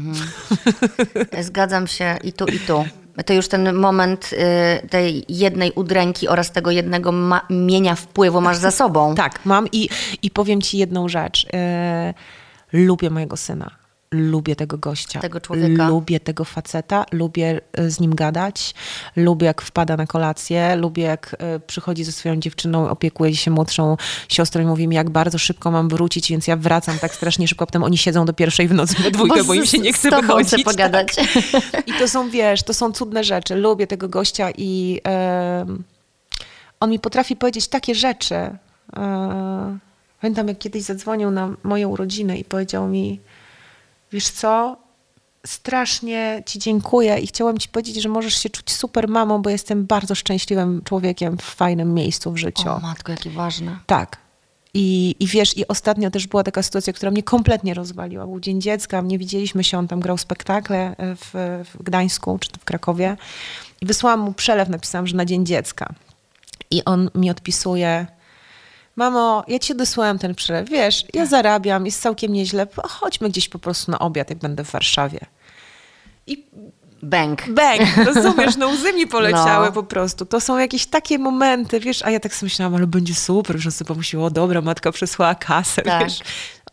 Zgadzam się i tu, i tu. To już ten moment y, tej jednej udręki oraz tego jednego mienia wpływu masz za sobą. Tak, mam i, i powiem ci jedną rzecz. E, lubię mojego syna. Lubię tego gościa. Tego człowieka. Lubię tego faceta, lubię e, z nim gadać, lubię jak wpada na kolację, lubię jak e, przychodzi ze swoją dziewczyną, opiekuje się młodszą siostrą i mówi mi, jak bardzo szybko mam wrócić, więc ja wracam tak strasznie szybko, potem oni siedzą do pierwszej w nocy we dwójkę, bo, z- im się nie chce wychodzić. chcę pogadać. I to są, wiesz, to są cudne rzeczy. Lubię tego gościa i em, on mi potrafi powiedzieć takie rzeczy. E, pamiętam, jak kiedyś zadzwonił na moje urodziny i powiedział mi, wiesz co, strasznie ci dziękuję i chciałem ci powiedzieć, że możesz się czuć super mamą, bo jestem bardzo szczęśliwym człowiekiem w fajnym miejscu w życiu. O matko, jakie ważne. Tak. I, I wiesz, i ostatnio też była taka sytuacja, która mnie kompletnie rozwaliła. Był Dzień Dziecka, nie widzieliśmy się, on tam grał spektakle w, w Gdańsku czy w Krakowie. I wysłałam mu przelew, napisałam, że na Dzień Dziecka. I on mi odpisuje, mamo, ja ci odesłałem ten przelew, wiesz, ja zarabiam, jest całkiem nieźle, chodźmy gdzieś po prostu na obiad, jak będę w Warszawie. I Bęk. Bang, rozumiesz, no łzy mi poleciały No. po prostu. To są jakieś takie momenty, wiesz, a ja tak sobie myślałam, ale będzie super, że sobie pomyślała, o dobra, matka przesłała kasę, Tak. wiesz.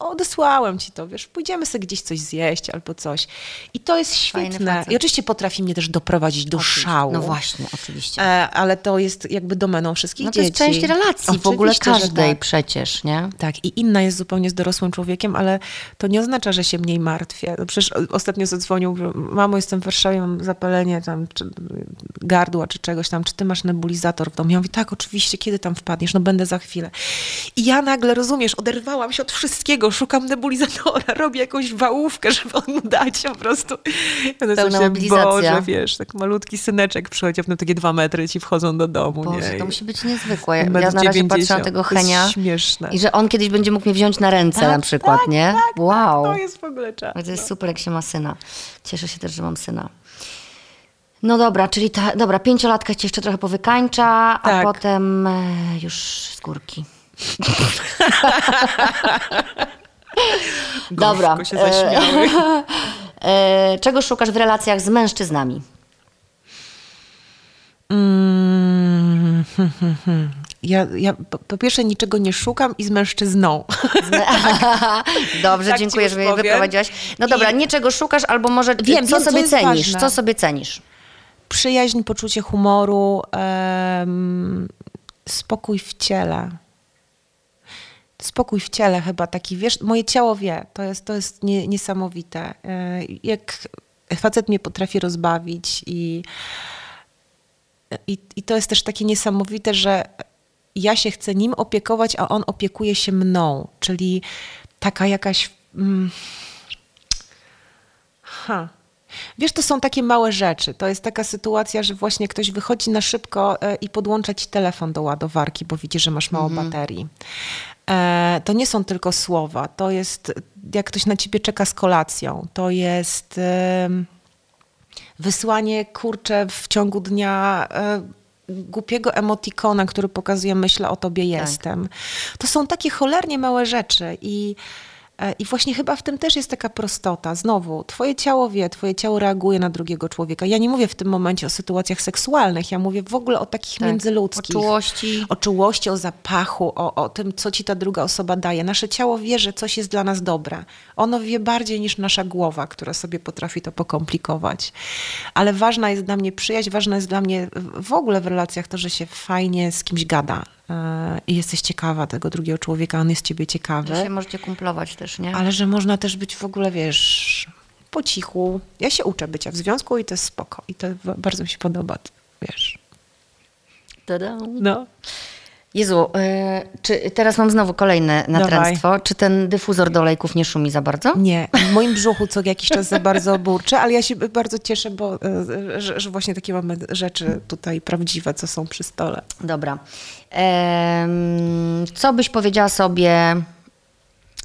O, odesłałem ci to, wiesz, pójdziemy sobie gdzieś coś zjeść albo coś. I to jest świetne. I oczywiście potrafi mnie też doprowadzić do szału. No właśnie, oczywiście. E, ale to jest jakby domeną wszystkich No to dzieci. jest część relacji w ogóle Oczywiście, każdej tak. przecież, nie? Tak, i inna jest zupełnie z dorosłym człowiekiem, ale to nie oznacza, że się mniej martwię. No przecież o- ostatnio zadzwonił, mamo, jestem w Warszawie, mam zapalenie tam, czy gardła, czy czegoś tam, czy ty masz nebulizator w domu? Ja mówię, tak, oczywiście, kiedy tam wpadniesz? No będę za chwilę. I ja nagle, rozumiesz, oderwałam się od wszystkiego, szukam nebulizatora, robię jakąś wałówkę, żeby on mu dać po prostu. Na Pełna mobilizacja. Boże, wiesz, tak malutki syneczek przychodzi, a potem takie dwa metry ci wchodzą do domu. Boże, nie? to musi być niezwykłe. Ja, ja na razie patrzę na 90. tego To jest Henia śmieszne. i że on kiedyś będzie mógł mnie wziąć na ręce Tak, na przykład, tak, nie? tak, wow. To jest w ogóle czas. To jest super, jak się ma syna. Cieszę się też, że mam syna. No dobra, czyli ta, dobra, pięciolatka cię jeszcze trochę powykańcza, a Tak. potem e, już z górki. dobra. Się zaśmiały. E, czego szukasz w relacjach z mężczyznami? Mm, hmm, hmm, hmm. Ja, ja po, po pierwsze niczego nie szukam i z mężczyzną. Dobrze, Tak dziękuję, że mnie wyprowadziłaś. No dobra, I- niczego szukasz, albo może Wiem, co wiem, co sobie jest cenisz? ważne. Co sobie cenisz? Przyjaźń, poczucie humoru, em, spokój w ciele. Spokój w ciele chyba taki, wiesz, moje ciało wie, to jest, to jest nie, niesamowite. E, Jak facet mnie potrafi rozbawić i, i, i to jest też takie niesamowite, że ja się chcę nim opiekować, a on opiekuje się mną, czyli taka jakaś... Mm, Ha. Wiesz, to są takie małe rzeczy. To jest taka sytuacja, że właśnie ktoś wychodzi na szybko e, i podłącza ci telefon do ładowarki, bo widzi, że masz mało baterii. E, To nie są tylko słowa. To jest, jak ktoś na ciebie czeka z kolacją. To jest wysłanie, kurczę, w ciągu dnia e, głupiego emotikona, który pokazuje, myślę o tobie jestem. To są takie cholernie małe rzeczy i i właśnie chyba w tym też jest taka prostota. Znowu, twoje ciało wie, twoje ciało reaguje na drugiego człowieka. Ja nie mówię w tym momencie o sytuacjach seksualnych, ja mówię w ogóle o takich Tak, międzyludzkich. o czułości. O czułości, o zapachu, o, o tym, co ci ta druga osoba daje. Nasze ciało wie, że coś jest dla nas dobre. Ono wie bardziej niż nasza głowa, która sobie potrafi to pokomplikować. Ale ważna jest dla mnie przyjaźń, ważne jest dla mnie w ogóle w relacjach to, że się fajnie z kimś gada. E, i jesteś ciekawa tego drugiego człowieka, on jest ciebie ciekawy. Że się możecie kumplować też, nie? Ale że można też być w ogóle, wiesz, po cichu. Ja się uczę bycia w związku i to jest spoko. I to bardzo mi się podoba, wiesz. Tada. No. Jezu, y, czy teraz mam znowu kolejne natręctwo. Czy ten dyfuzor do olejków nie szumi za bardzo? Nie, w moim brzuchu co jakiś czas za bardzo burczy, ale ja się bardzo cieszę, bo, e, że, że właśnie takie mamy rzeczy tutaj prawdziwe, co są przy stole. Dobra. Co byś powiedziała sobie...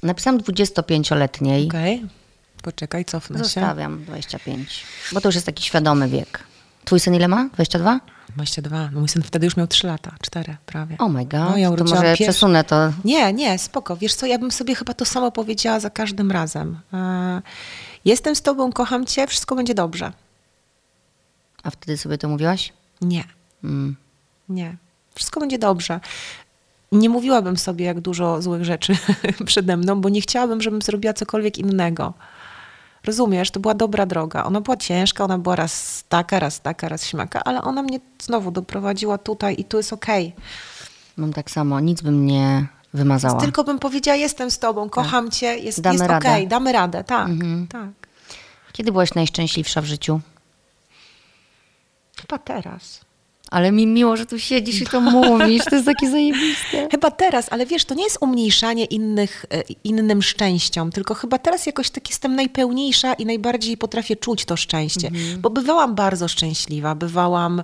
Napisałam 25-letniej. Okej, poczekaj, cofnę się. Zostawiam 25. Bo to już jest taki świadomy wiek. Twój syn ile ma? 22? 22, no mój syn wtedy już miał 3 lata, 4 prawie. Oh my god. No, ja to może pierwszy- przesunę to. Nie, nie, spoko. Wiesz co, ja bym sobie chyba to samo powiedziała za każdym razem. E, Jestem z tobą, kocham cię, wszystko będzie dobrze. A wtedy sobie to mówiłaś? Nie, Mm. nie. Wszystko będzie dobrze. Nie mówiłabym sobie, jak dużo złych rzeczy przede mną, bo nie chciałabym, żebym zrobiła cokolwiek innego. Rozumiesz, to była dobra droga. Ona była ciężka, ona była raz taka, raz taka, raz śmaka, ale ona mnie znowu doprowadziła tutaj i tu jest okej. Mam tak samo. Nic bym nie wymazała. Tylko bym powiedziała, jestem z tobą, kocham cię, jest, Tak. Damy jest radę. okej, damy radę, tak, Mhm. tak. Kiedy byłaś najszczęśliwsza w życiu? Chyba teraz. Ale mi miło, że tu siedzisz i to mówisz. To jest takie zajebiste. Chyba teraz, ale wiesz, to nie jest umniejszanie innych, e, innym szczęściom, tylko chyba teraz jakoś tak jestem najpełniejsza i najbardziej potrafię czuć to szczęście. Mhm. Bo bywałam bardzo szczęśliwa, bywałam,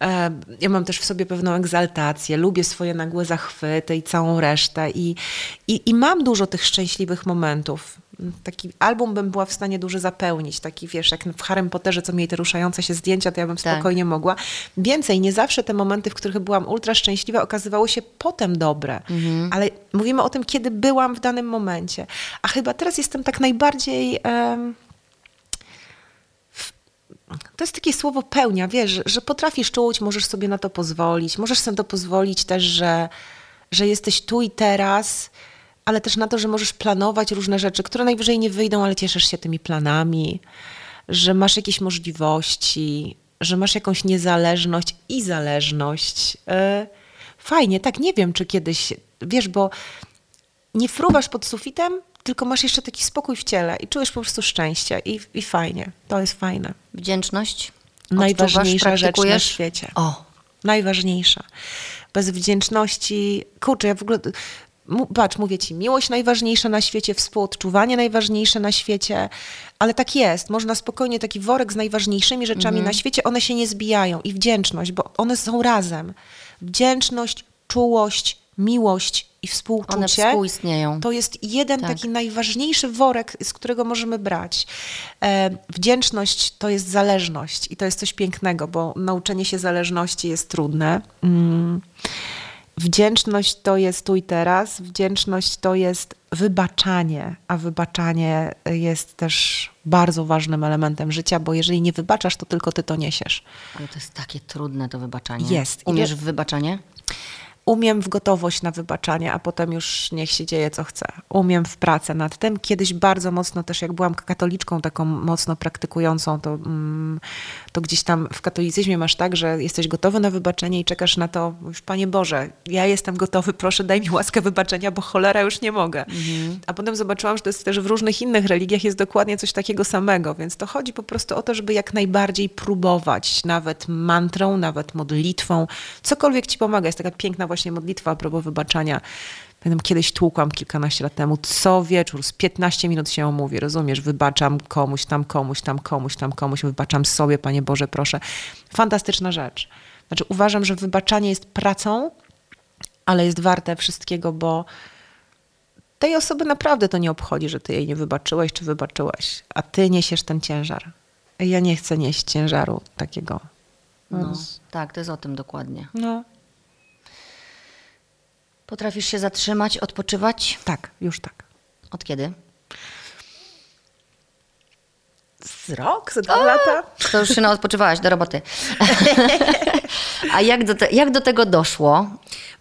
e, ja mam też w sobie pewną egzaltację, lubię swoje nagłe zachwyty i całą resztę i, i, i mam dużo tych szczęśliwych momentów. Taki album bym była w stanie duży zapełnić, taki wiesz, jak w Harrym Potterze, co mieli te ruszające się zdjęcia, to ja bym Tak. spokojnie mogła. Więcej, nie zawsze te momenty, w których byłam ultra szczęśliwa, okazywały się potem dobre. Ale mówimy o tym, kiedy byłam w danym momencie. A chyba teraz jestem tak najbardziej. w- to jest takie słowo pełnia, wiesz, że, że potrafisz czuć, możesz sobie na to pozwolić. Możesz sobie to pozwolić też, że, że jesteś tu i teraz, ale też na to, że możesz planować różne rzeczy, które najwyżej nie wyjdą, ale cieszysz się tymi planami, że masz jakieś możliwości, że masz jakąś niezależność i zależność. E, Fajnie, tak, nie wiem, czy kiedyś, wiesz, bo nie fruwasz pod sufitem, tylko masz jeszcze taki spokój w ciele i czujesz po prostu szczęście i, i fajnie. To jest fajne. Wdzięczność? Najważniejsza rzecz na świecie. O, Najważniejsza. Bez wdzięczności, kurczę, ja w ogóle, patrz, mówię ci, miłość najważniejsza na świecie, współodczuwanie najważniejsze na świecie, ale tak jest, można spokojnie taki worek z najważniejszymi rzeczami Mhm. na świecie, one się nie zbijają i wdzięczność, bo one są razem. Wdzięczność, czułość, miłość i one współczucie. współistnieją. To jest jeden Tak. taki najważniejszy worek, z którego możemy brać. E, wdzięczność to jest zależność i to jest coś pięknego, bo nauczenie się zależności jest trudne. Mm. Wdzięczność to jest tu i teraz, wdzięczność to jest wybaczanie, a wybaczanie jest też bardzo ważnym elementem życia, bo jeżeli nie wybaczasz, to tylko ty to niesiesz. Ale to jest takie trudne to wybaczanie. Jest. Umiesz w wybaczanie? Umiem w gotowość na wybaczanie, a potem już niech się dzieje co chce. Umiem w pracę nad tym. Kiedyś bardzo mocno też, jak byłam katoliczką taką mocno praktykującą, to, mm, to gdzieś tam w katolicyzmie masz tak, że jesteś gotowy na wybaczenie i czekasz na to, mówisz, Panie Boże, ja jestem gotowy, proszę daj mi łaskę wybaczenia, bo cholera już nie mogę. A potem zobaczyłam, że to jest też w różnych innych religiach jest dokładnie coś takiego samego, więc to chodzi po prostu o to, żeby jak najbardziej próbować, nawet mantrą, nawet modlitwą, cokolwiek ci pomaga. Jest taka piękna właśnie modlitwa a propos wybaczania. Pamiętam, kiedyś tłukłam kilkanaście lat temu, co wieczór, z 15 minut się ją mówi, rozumiesz, wybaczam komuś, tam komuś, tam komuś, tam komuś, wybaczam sobie, Panie Boże, proszę. Fantastyczna rzecz. Znaczy uważam, że wybaczanie jest pracą, ale jest warte wszystkiego, bo tej osoby naprawdę to nie obchodzi, że ty jej nie wybaczyłeś, czy wybaczyłeś, a ty niesiesz ten ciężar. Ja nie chcę nieść ciężaru takiego. No, tak, to jest o tym dokładnie. No, Potrafisz się zatrzymać, odpoczywać? tak, już tak. Od kiedy? Z rok, za dwa lata. To już się odpoczywałaś do roboty. A jak do, te, jak do tego doszło?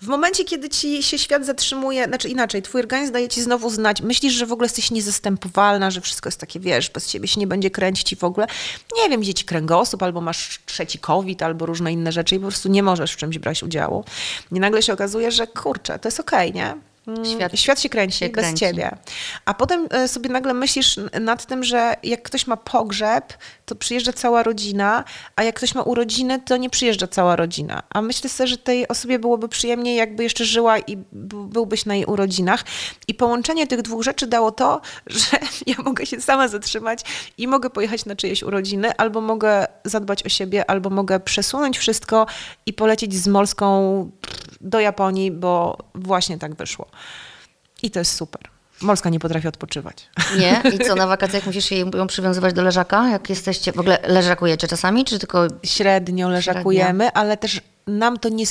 W momencie, kiedy ci się świat zatrzymuje, znaczy inaczej, twój organizm daje ci znowu znać, myślisz, że w ogóle jesteś niezastępowalna, że wszystko jest takie, wiesz, bez ciebie się nie będzie kręcić i w ogóle, nie wiem, gdzie ci kręgosłup, albo masz trzeci COVID, albo różne inne rzeczy i po prostu nie możesz w czymś brać udziału. I nagle się okazuje, że kurczę, to jest okej, nie? Mm, Świat Świat się kręci się bez kręci. ciebie. A potem e, sobie nagle myślisz nad tym, że jak ktoś ma pogrzeb, to przyjeżdża cała rodzina, a jak ktoś ma urodziny, to nie przyjeżdża cała rodzina. A myślę sobie, że tej osobie byłoby przyjemniej, jakby jeszcze żyła i byłbyś na jej urodzinach. I połączenie tych dwóch rzeczy dało to, że ja mogę się sama zatrzymać i mogę pojechać na czyjeś urodziny, albo mogę zadbać o siebie, albo mogę przesunąć wszystko i polecieć z Molską do Japonii, bo właśnie tak wyszło. I to jest super. Molska nie potrafi odpoczywać. Nie? I co, na wakacjach musisz jej- ją przywiązywać do leżaka? Jak jesteście, w ogóle leżakujecie czasami, czy tylko... Średnio leżakujemy, ale też nam to nie,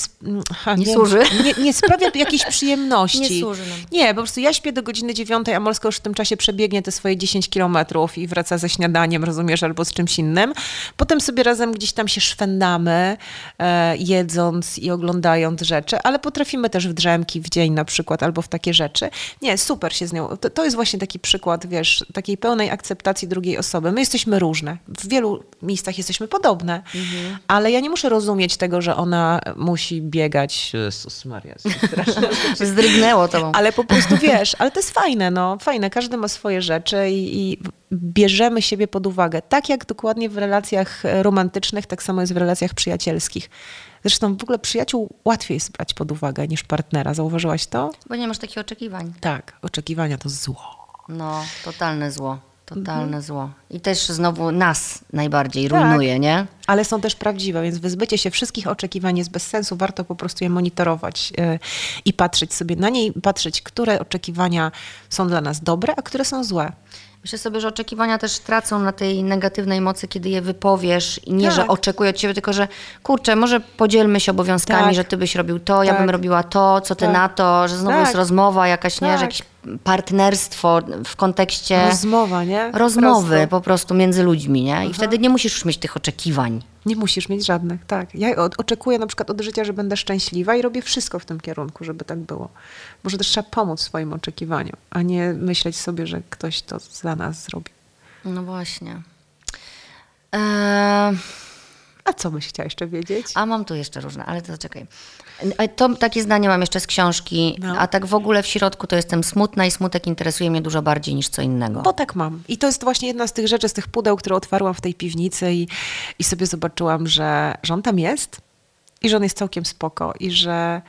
ha, Nie wiem, służy? Nie, nie sprawia jakiejś przyjemności. Nie służy nam. Nie, po prostu ja śpię do godziny dziewiątej, a Molska już w tym czasie przebiegnie te swoje 10 kilometrów i wraca ze śniadaniem, rozumiesz, albo z czymś innym. Potem sobie razem gdzieś tam się szwendamy, e, jedząc i oglądając rzeczy, ale potrafimy też w drzemki w dzień na przykład, albo w takie rzeczy. Nie, super się z nią. To, to jest właśnie taki przykład, wiesz, takiej pełnej akceptacji drugiej osoby. My jesteśmy różne. W wielu miejscach jesteśmy podobne, ale ja nie muszę rozumieć tego, że ona musi biegać. Jezus Maria, to. Zdrygnęło tobą. Ale po prostu wiesz, ale to jest fajne, no fajne. Każdy ma swoje rzeczy i, i bierzemy siebie pod uwagę. Tak jak dokładnie w relacjach romantycznych, tak samo jest w relacjach przyjacielskich. Zresztą w ogóle przyjaciół łatwiej jest brać pod uwagę niż partnera. Zauważyłaś to? Bo nie masz takich oczekiwań. Tak, oczekiwania to zło. No, totalne zło. Totalne zło. I też znowu nas najbardziej Tak. rujnuje, nie? Ale są też prawdziwe, więc wyzbycie się wszystkich oczekiwań jest bez sensu. Warto po prostu je monitorować e, i patrzeć sobie na nie patrzeć, które oczekiwania są dla nas dobre, a które są złe. Myślę sobie, że oczekiwania też tracą na tej negatywnej mocy, kiedy je wypowiesz i nie, Tak. że oczekuję od ciebie, tylko że kurczę, może podzielmy się obowiązkami, Tak. że ty byś robił to, ja Tak. bym robiła to, co ty Tak. na to, że znowu Tak. jest rozmowa jakaś, nie, że Tak. Partnerstwo w kontekście Rozmowa, nie? Rozmowy po prostu między ludźmi, nie? I wtedy nie musisz już mieć tych oczekiwań. Nie musisz mieć żadnych, tak. Ja oczekuję na przykład od życia, że będę szczęśliwa i robię wszystko w tym kierunku, żeby tak było. Może też trzeba pomóc swoim oczekiwaniom, a nie myśleć sobie, że ktoś to za nas zrobi. No właśnie. Eee, A co byś chciała jeszcze wiedzieć? a mam tu jeszcze różne, ale to czekaj. E, To takie zdanie mam jeszcze z książki, No. a tak w ogóle w środku to jestem smutna i smutek interesuje mnie dużo bardziej niż co innego. Bo tak mam. I to jest właśnie jedna z tych rzeczy, z tych pudeł, które otwarłam w tej piwnicy i, i sobie zobaczyłam, że, że on tam jest i że on jest całkiem spoko i że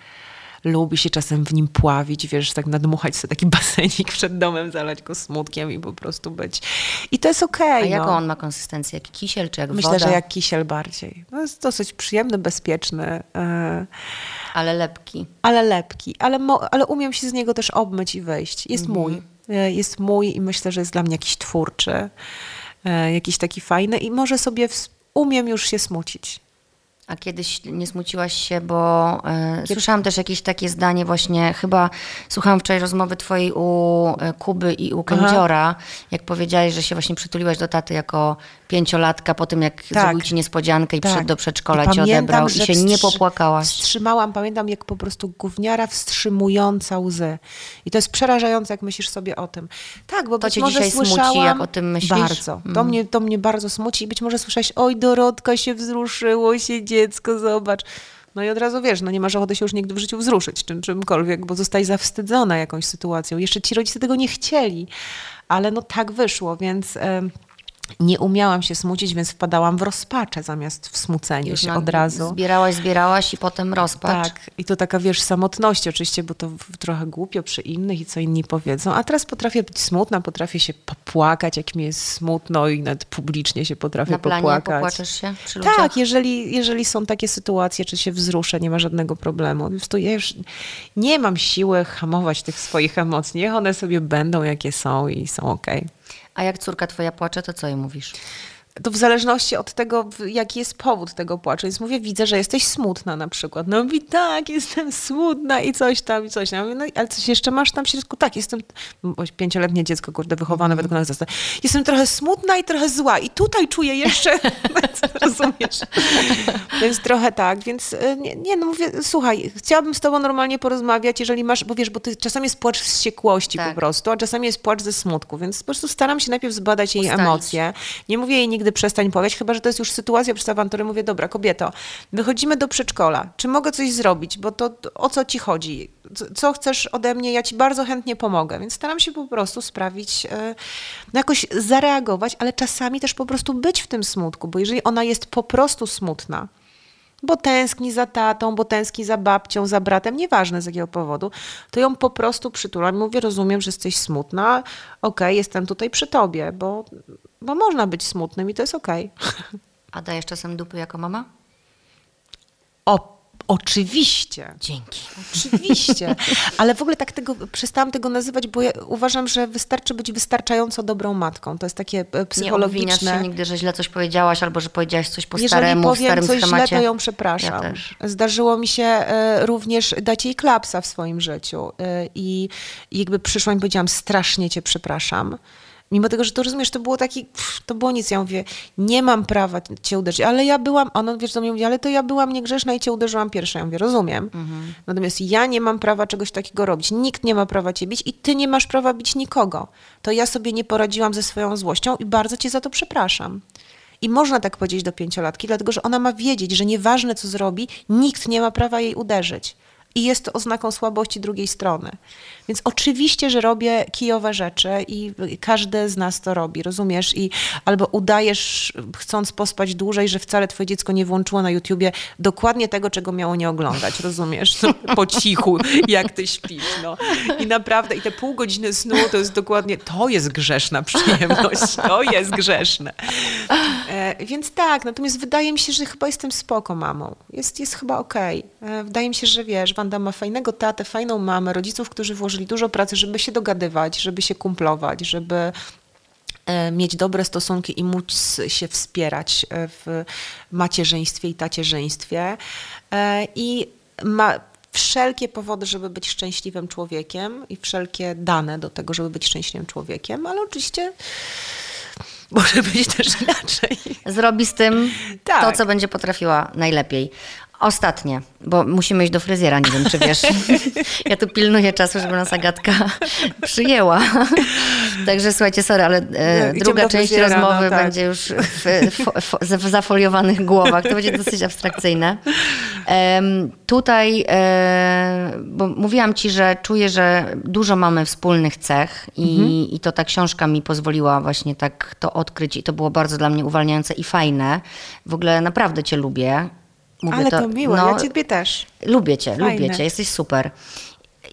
lubi się czasem w nim pławić, wiesz, tak nadmuchać sobie taki basenik przed domem, zalać go smutkiem i po prostu być. I to jest okej. A jaką no. on ma konsystencję? Jak kisiel czy jak Myślę, woda? że jak kisiel bardziej. No jest dosyć przyjemny, bezpieczny, e, Ale lepki. ale lepki. Ale, ale umiem się z niego też obmyć i wyjść. Jest mój. E, Jest mój i myślę, że jest dla mnie jakiś twórczy, e, jakiś taki fajny i może sobie umiem już się smucić. A kiedyś nie smuciłaś się, bo e, słyszałam też jakieś takie zdanie właśnie, chyba słuchałam wczoraj rozmowy twojej u e, Kuby i u Kędziora, jak powiedziałeś, że się właśnie przytuliłaś do taty jako pięciolatka po tym, jak zrobił ci niespodziankę i przyszedł do przedszkola, Tak. I cię pamiętam, odebrał i się nie popłakałaś. Wstrzymałam, pamiętam jak po prostu gówniara wstrzymująca łzy. I to jest przerażające, jak myślisz sobie o tym. Tak, bo To być cię może dzisiaj smuci, jak o tym myślisz? Bardzo. To, mnie, to mnie bardzo smuci i być może słyszałeś, oj Dorotka się wzruszyło się dziecko, zobacz. No i od razu wiesz, no nie masz ochoty się już nigdy w życiu wzruszyć czym, czymkolwiek, bo zostaj zawstydzona jakąś sytuacją. Jeszcze ci rodzice tego nie chcieli, ale no tak wyszło, więc... em, nie umiałam się smucić, więc wpadałam w rozpaczę zamiast w smucenie Już się od razu. Zbierałaś, zbierałaś i potem rozpacz. Tak, i to taka, wiesz, samotności oczywiście, bo to trochę głupio przy innych i co inni powiedzą, a teraz potrafię być smutna, potrafię się popłakać, jak mi jest smutno i nawet publicznie się potrafię Na planie popłakać. popłaczesz się przy ludziach? Tak, jeżeli, jeżeli są takie sytuacje, czy się wzruszę, nie ma żadnego problemu. Po ja już nie mam siły hamować tych swoich emocji. Niech one sobie będą, jakie są i są okej. A jak córka twoja płacze, to co jej mówisz? To w zależności od tego, jaki jest powód tego płaczu. Więc mówię, widzę, że jesteś smutna na przykład. No mówi, tak, jestem smutna i coś tam, i coś tam. Mówię, No ale coś jeszcze masz tam w środku? Tak, jestem, pięcioletnie dziecko, kurde, wychowane według nas zasad. Jestem trochę smutna i trochę zła i tutaj czuję jeszcze, rozumiesz? Więc trochę tak, więc y, nie, nie, no mówię, słuchaj, chciałabym z tobą normalnie porozmawiać, jeżeli masz, bo wiesz, bo ty, czasami jest płacz z wściekłości Tak. po prostu, a czasami jest płacz ze smutku, więc po prostu staram się najpierw zbadać jej Ustalić. emocje. Nie mówię jej nigdy przestań pławać, chyba, że to jest już sytuacja przez awanturę. Mówię, dobra, kobieto, wychodzimy do przedszkola, czy mogę coś zrobić, bo to o co ci chodzi? Co- Co chcesz ode mnie? Ja ci bardzo chętnie pomogę, więc staram się po prostu sprawić, e, no jakoś zareagować, ale czasami też po prostu być w tym smutku, bo jeżeli ona jest po prostu smutna, bo tęskni za tatą, bo tęskni za babcią, za bratem, nieważne z jakiego powodu, to ją po prostu przytulam i mówię, rozumiem, że jesteś smutna, okej, jestem tutaj przy tobie, bo, bo można być smutnym i to jest okej. A dajesz czasem dupy jako mama? O, oczywiście. Dzięki. Oczywiście, ale w ogóle tak tego, przestałam tego nazywać, bo ja uważam, że wystarczy być wystarczająco dobrą matką. To jest takie e, Nie obwiniasz psychologiczne. się nigdy, że źle coś powiedziałaś, albo że powiedziałaś coś po Jeżeli staremu, powiem starym coś schemacie. źle, to ją przepraszam. Ja. Zdarzyło mi się e, również dać jej klapsa w swoim życiu e, i jakby przyszła i powiedziałam, strasznie cię przepraszam. Mimo tego, że to rozumiesz, to było taki, pff, to było nic. Ja mówię, nie mam prawa cię uderzyć, ale ja byłam, ona wiesz, do mnie mówi, ale to ja byłam niegrzeczna i cię uderzyłam pierwsza. Ja mówię, rozumiem. Mhm. Natomiast ja nie mam prawa czegoś takiego robić. Nikt nie ma prawa cię bić i ty nie masz prawa bić nikogo. To ja sobie nie poradziłam ze swoją złością i bardzo cię za to przepraszam. I można tak powiedzieć do pięciolatki, dlatego że ona ma wiedzieć, że nieważne co zrobi, nikt nie ma prawa jej uderzyć. I jest to oznaką słabości drugiej strony. Więc oczywiście, że robię kijowe rzeczy i każdy z nas to robi, rozumiesz? I albo udajesz, chcąc pospać dłużej, że wcale twoje dziecko nie włączyło na YouTubie dokładnie tego, czego miało nie oglądać, rozumiesz? No, po cichu, jak ty śpisz, no. I naprawdę, i te pół godziny snu to jest dokładnie, to jest grzeszna przyjemność, to jest grzeszne. E, więc tak, natomiast wydaje mi się, że chyba jestem spoko mamą. Jest, jest chyba okej. E, Wydaje mi się, że wiesz, Wanda ma fajnego tatę, fajną mamę, rodziców, którzy włożyli dużo pracy, żeby się dogadywać, żeby się kumplować, żeby e, mieć dobre stosunki i móc się wspierać e, w macierzyństwie i tacierzyństwie. E, I ma wszelkie powody, żeby być szczęśliwym człowiekiem i wszelkie dane do tego, żeby być szczęśliwym człowiekiem, ale oczywiście może być też inaczej. Zrobi z tym Tak. to, co będzie potrafiła najlepiej. Ostatnie, bo musimy iść do fryzjera, nie wiem czy wiesz. Ja tu pilnuję czasu, żeby nas Agatka przyjęła. Także słuchajcie, sorry, ale e, druga część fryzjera, rozmowy no tak. będzie już w, w, w, w zafoliowanych głowach. To będzie dosyć abstrakcyjne. Em, tutaj, e, bo mówiłam ci, że czuję, że dużo mamy wspólnych cech i, Mhm. i to ta książka mi pozwoliła właśnie tak to odkryć i to było bardzo dla mnie uwalniające i fajne. W ogóle naprawdę cię lubię. Mówię Ale to, miło, no, ja ciebie też. Lubię cię, lubię Fajne. cię, jesteś super.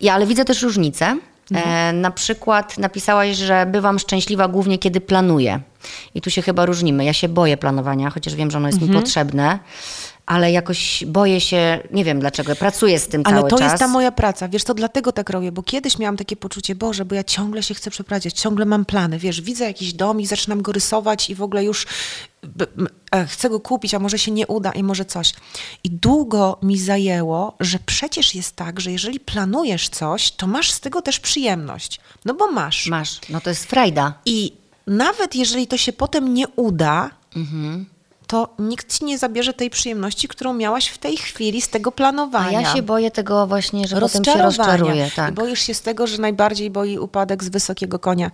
Ja, ale widzę też różnice. E, na przykład napisałaś, że bywam szczęśliwa głównie kiedy planuję. I tu się chyba różnimy. Ja się boję planowania, chociaż wiem, że ono jest mi potrzebne, ale jakoś boję się, nie wiem dlaczego, pracuję z tym Ale cały to czas. jest ta moja praca. Wiesz, to dlatego tak robię, bo kiedyś miałam takie poczucie, Boże, bo ja ciągle się chcę przeprowadzić, ciągle mam plany. Wiesz, widzę jakiś dom i zaczynam go rysować i w ogóle już e, chcę go kupić, a może się nie uda i może coś. I długo mi zajęło, że przecież jest tak, że jeżeli planujesz coś, to masz z tego też przyjemność. No bo masz. Masz, no to jest frajda. I nawet jeżeli to się potem nie uda, Mhm. To nikt ci nie zabierze tej przyjemności, którą miałaś w tej chwili z tego A planowania. ja się boję tego właśnie, że potem się rozczaruję. Tak. I boisz się z tego, że najbardziej boi upadek z wysokiego konia.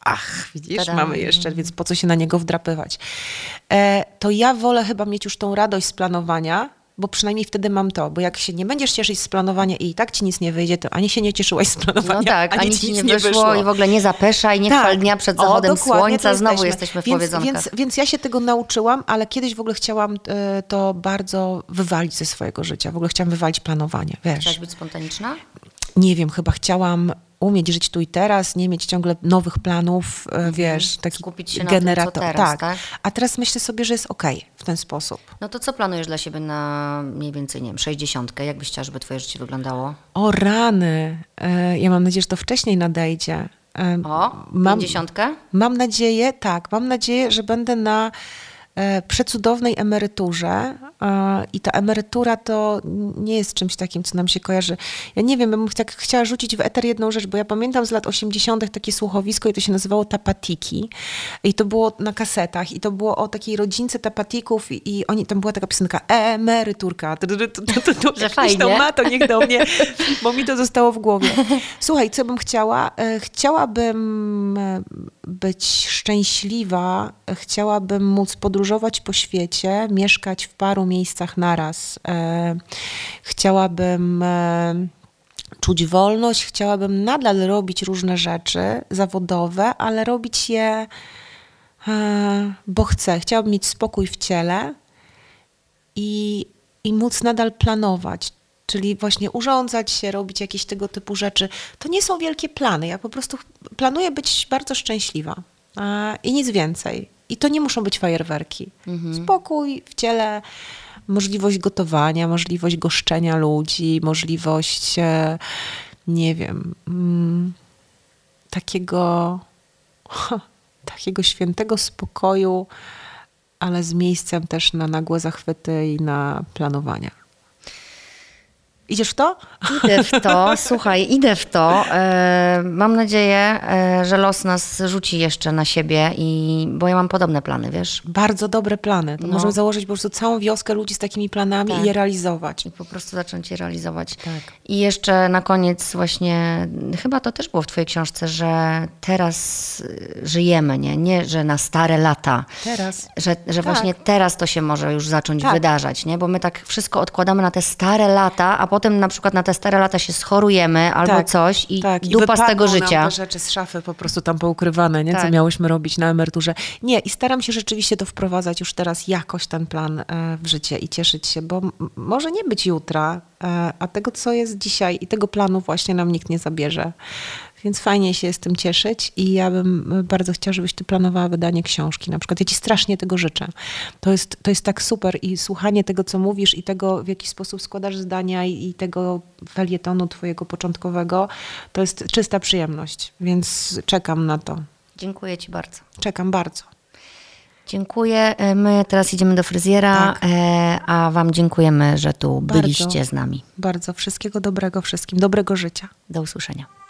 Ach, widzisz, Tada. mamy jeszcze, więc po co się na niego wdrapywać? E, to ja wolę chyba mieć już tą radość z planowania, bo przynajmniej wtedy mam to, bo jak się nie będziesz cieszyć z planowania i i tak ci nic nie wyjdzie, to ani się nie cieszyłaś z planowania, No tak, ani ci ci nic nie wyszło, i w ogóle nie zapeszaj, nie chwal dnia przed Tak. O, zachodem dokładnie, słońca. Znowu jesteśmy w więc, powiedzonkach. więc, więc ja się tego nauczyłam, ale kiedyś w ogóle chciałam e, to bardzo wywalić ze swojego życia. W ogóle chciałam wywalić planowanie, wiesz. Chciałaś być spontaniczna? nie wiem, chyba chciałam umieć żyć tu i teraz, nie mieć ciągle nowych planów, e, wiesz, taki Mhm. Skupić się na tym, generator. teraz, tak? A teraz myślę sobie, że jest okej w ten sposób. No to co planujesz dla siebie na mniej więcej, nie wiem, 60? Jak byś chciała, żeby twoje życie wyglądało? O rany, e, ja mam nadzieję, że to wcześniej nadejdzie. E, O, mam, mam nadzieję, tak, mam nadzieję, że będę na przecudownej emeryturze e, i ta emerytura to nie jest czymś takim, co nam się kojarzy. Ja nie wiem, bym tak chciała rzucić w eter jedną rzecz, bo ja pamiętam z lat 80. takie słuchowisko i to się nazywało Tapatiki i to było na kasetach i to było o takiej rodzince Tapatików i, i oni, tam była taka piosenka emeryturka. Tu, tu, tu, tu, tu, tu. Że fajnie. to ma, to niech do mnie, bo mi to zostało w głowie. Słuchaj, co bym chciała? E, Chciałabym e, być szczęśliwa, chciałabym móc podróżować po świecie, mieszkać w paru miejscach naraz. E, Chciałabym e, czuć wolność, chciałabym nadal robić różne rzeczy zawodowe, ale robić je, e, bo chcę. Chciałabym mieć spokój w ciele i, i móc nadal planować. Czyli właśnie urządzać się, robić jakieś tego typu rzeczy. To nie są wielkie plany. Ja po prostu planuję być bardzo szczęśliwa i nic więcej. I to nie muszą być fajerwerki. Spokój w ciele, możliwość gotowania, możliwość goszczenia ludzi, możliwość, e, nie wiem, mm, takiego, takiego świętego spokoju, ale z miejscem też na nagłe zachwyty i na planowania. Idziesz w to? Idę w to, słuchaj, idę w to. E, mam nadzieję, e, że los nas rzuci jeszcze na siebie, i, bo ja mam podobne plany, wiesz? Bardzo dobre plany. To No. możemy założyć po prostu całą wioskę ludzi z takimi planami Tak. i je realizować. I po prostu zacząć je realizować. Tak. I jeszcze na koniec właśnie, chyba to też było w twojej książce, że teraz y, żyjemy, nie? Nie, że na stare lata. Teraz. Że, że właśnie teraz to się może już zacząć Tak. wydarzać, nie? Bo my tak wszystko odkładamy na te stare lata, a potem na przykład na te stare lata się schorujemy albo Tak, coś i tak. dupa z wypadną tego nam życia. te rzeczy z szafy po prostu tam poukrywane, nie? co Tak. miałyśmy robić na emeryturze. Nie, i staram się rzeczywiście to wprowadzać już teraz jakoś ten plan e, w życie i cieszyć się, bo może nie być jutra, e, a tego, co jest dzisiaj i tego planu właśnie nam nikt nie zabierze. Więc fajnie się z tym cieszyć i ja bym e, bardzo chciała, żebyś ty planowała wydanie książki. Na przykład ja ci strasznie tego życzę. To jest, to jest tak super i słuchanie tego, co mówisz i tego, w jaki sposób składasz zdania i, i tego felietonu twojego początkowego, to jest czysta przyjemność. Więc czekam na to. Dziękuję ci bardzo. Czekam bardzo. Dziękuję. E, My teraz idziemy do fryzjera, Tak. e, a wam dziękujemy, że tu Bardzo. byliście z nami. Bardzo wszystkiego dobrego wszystkim. Dobrego życia. Do usłyszenia.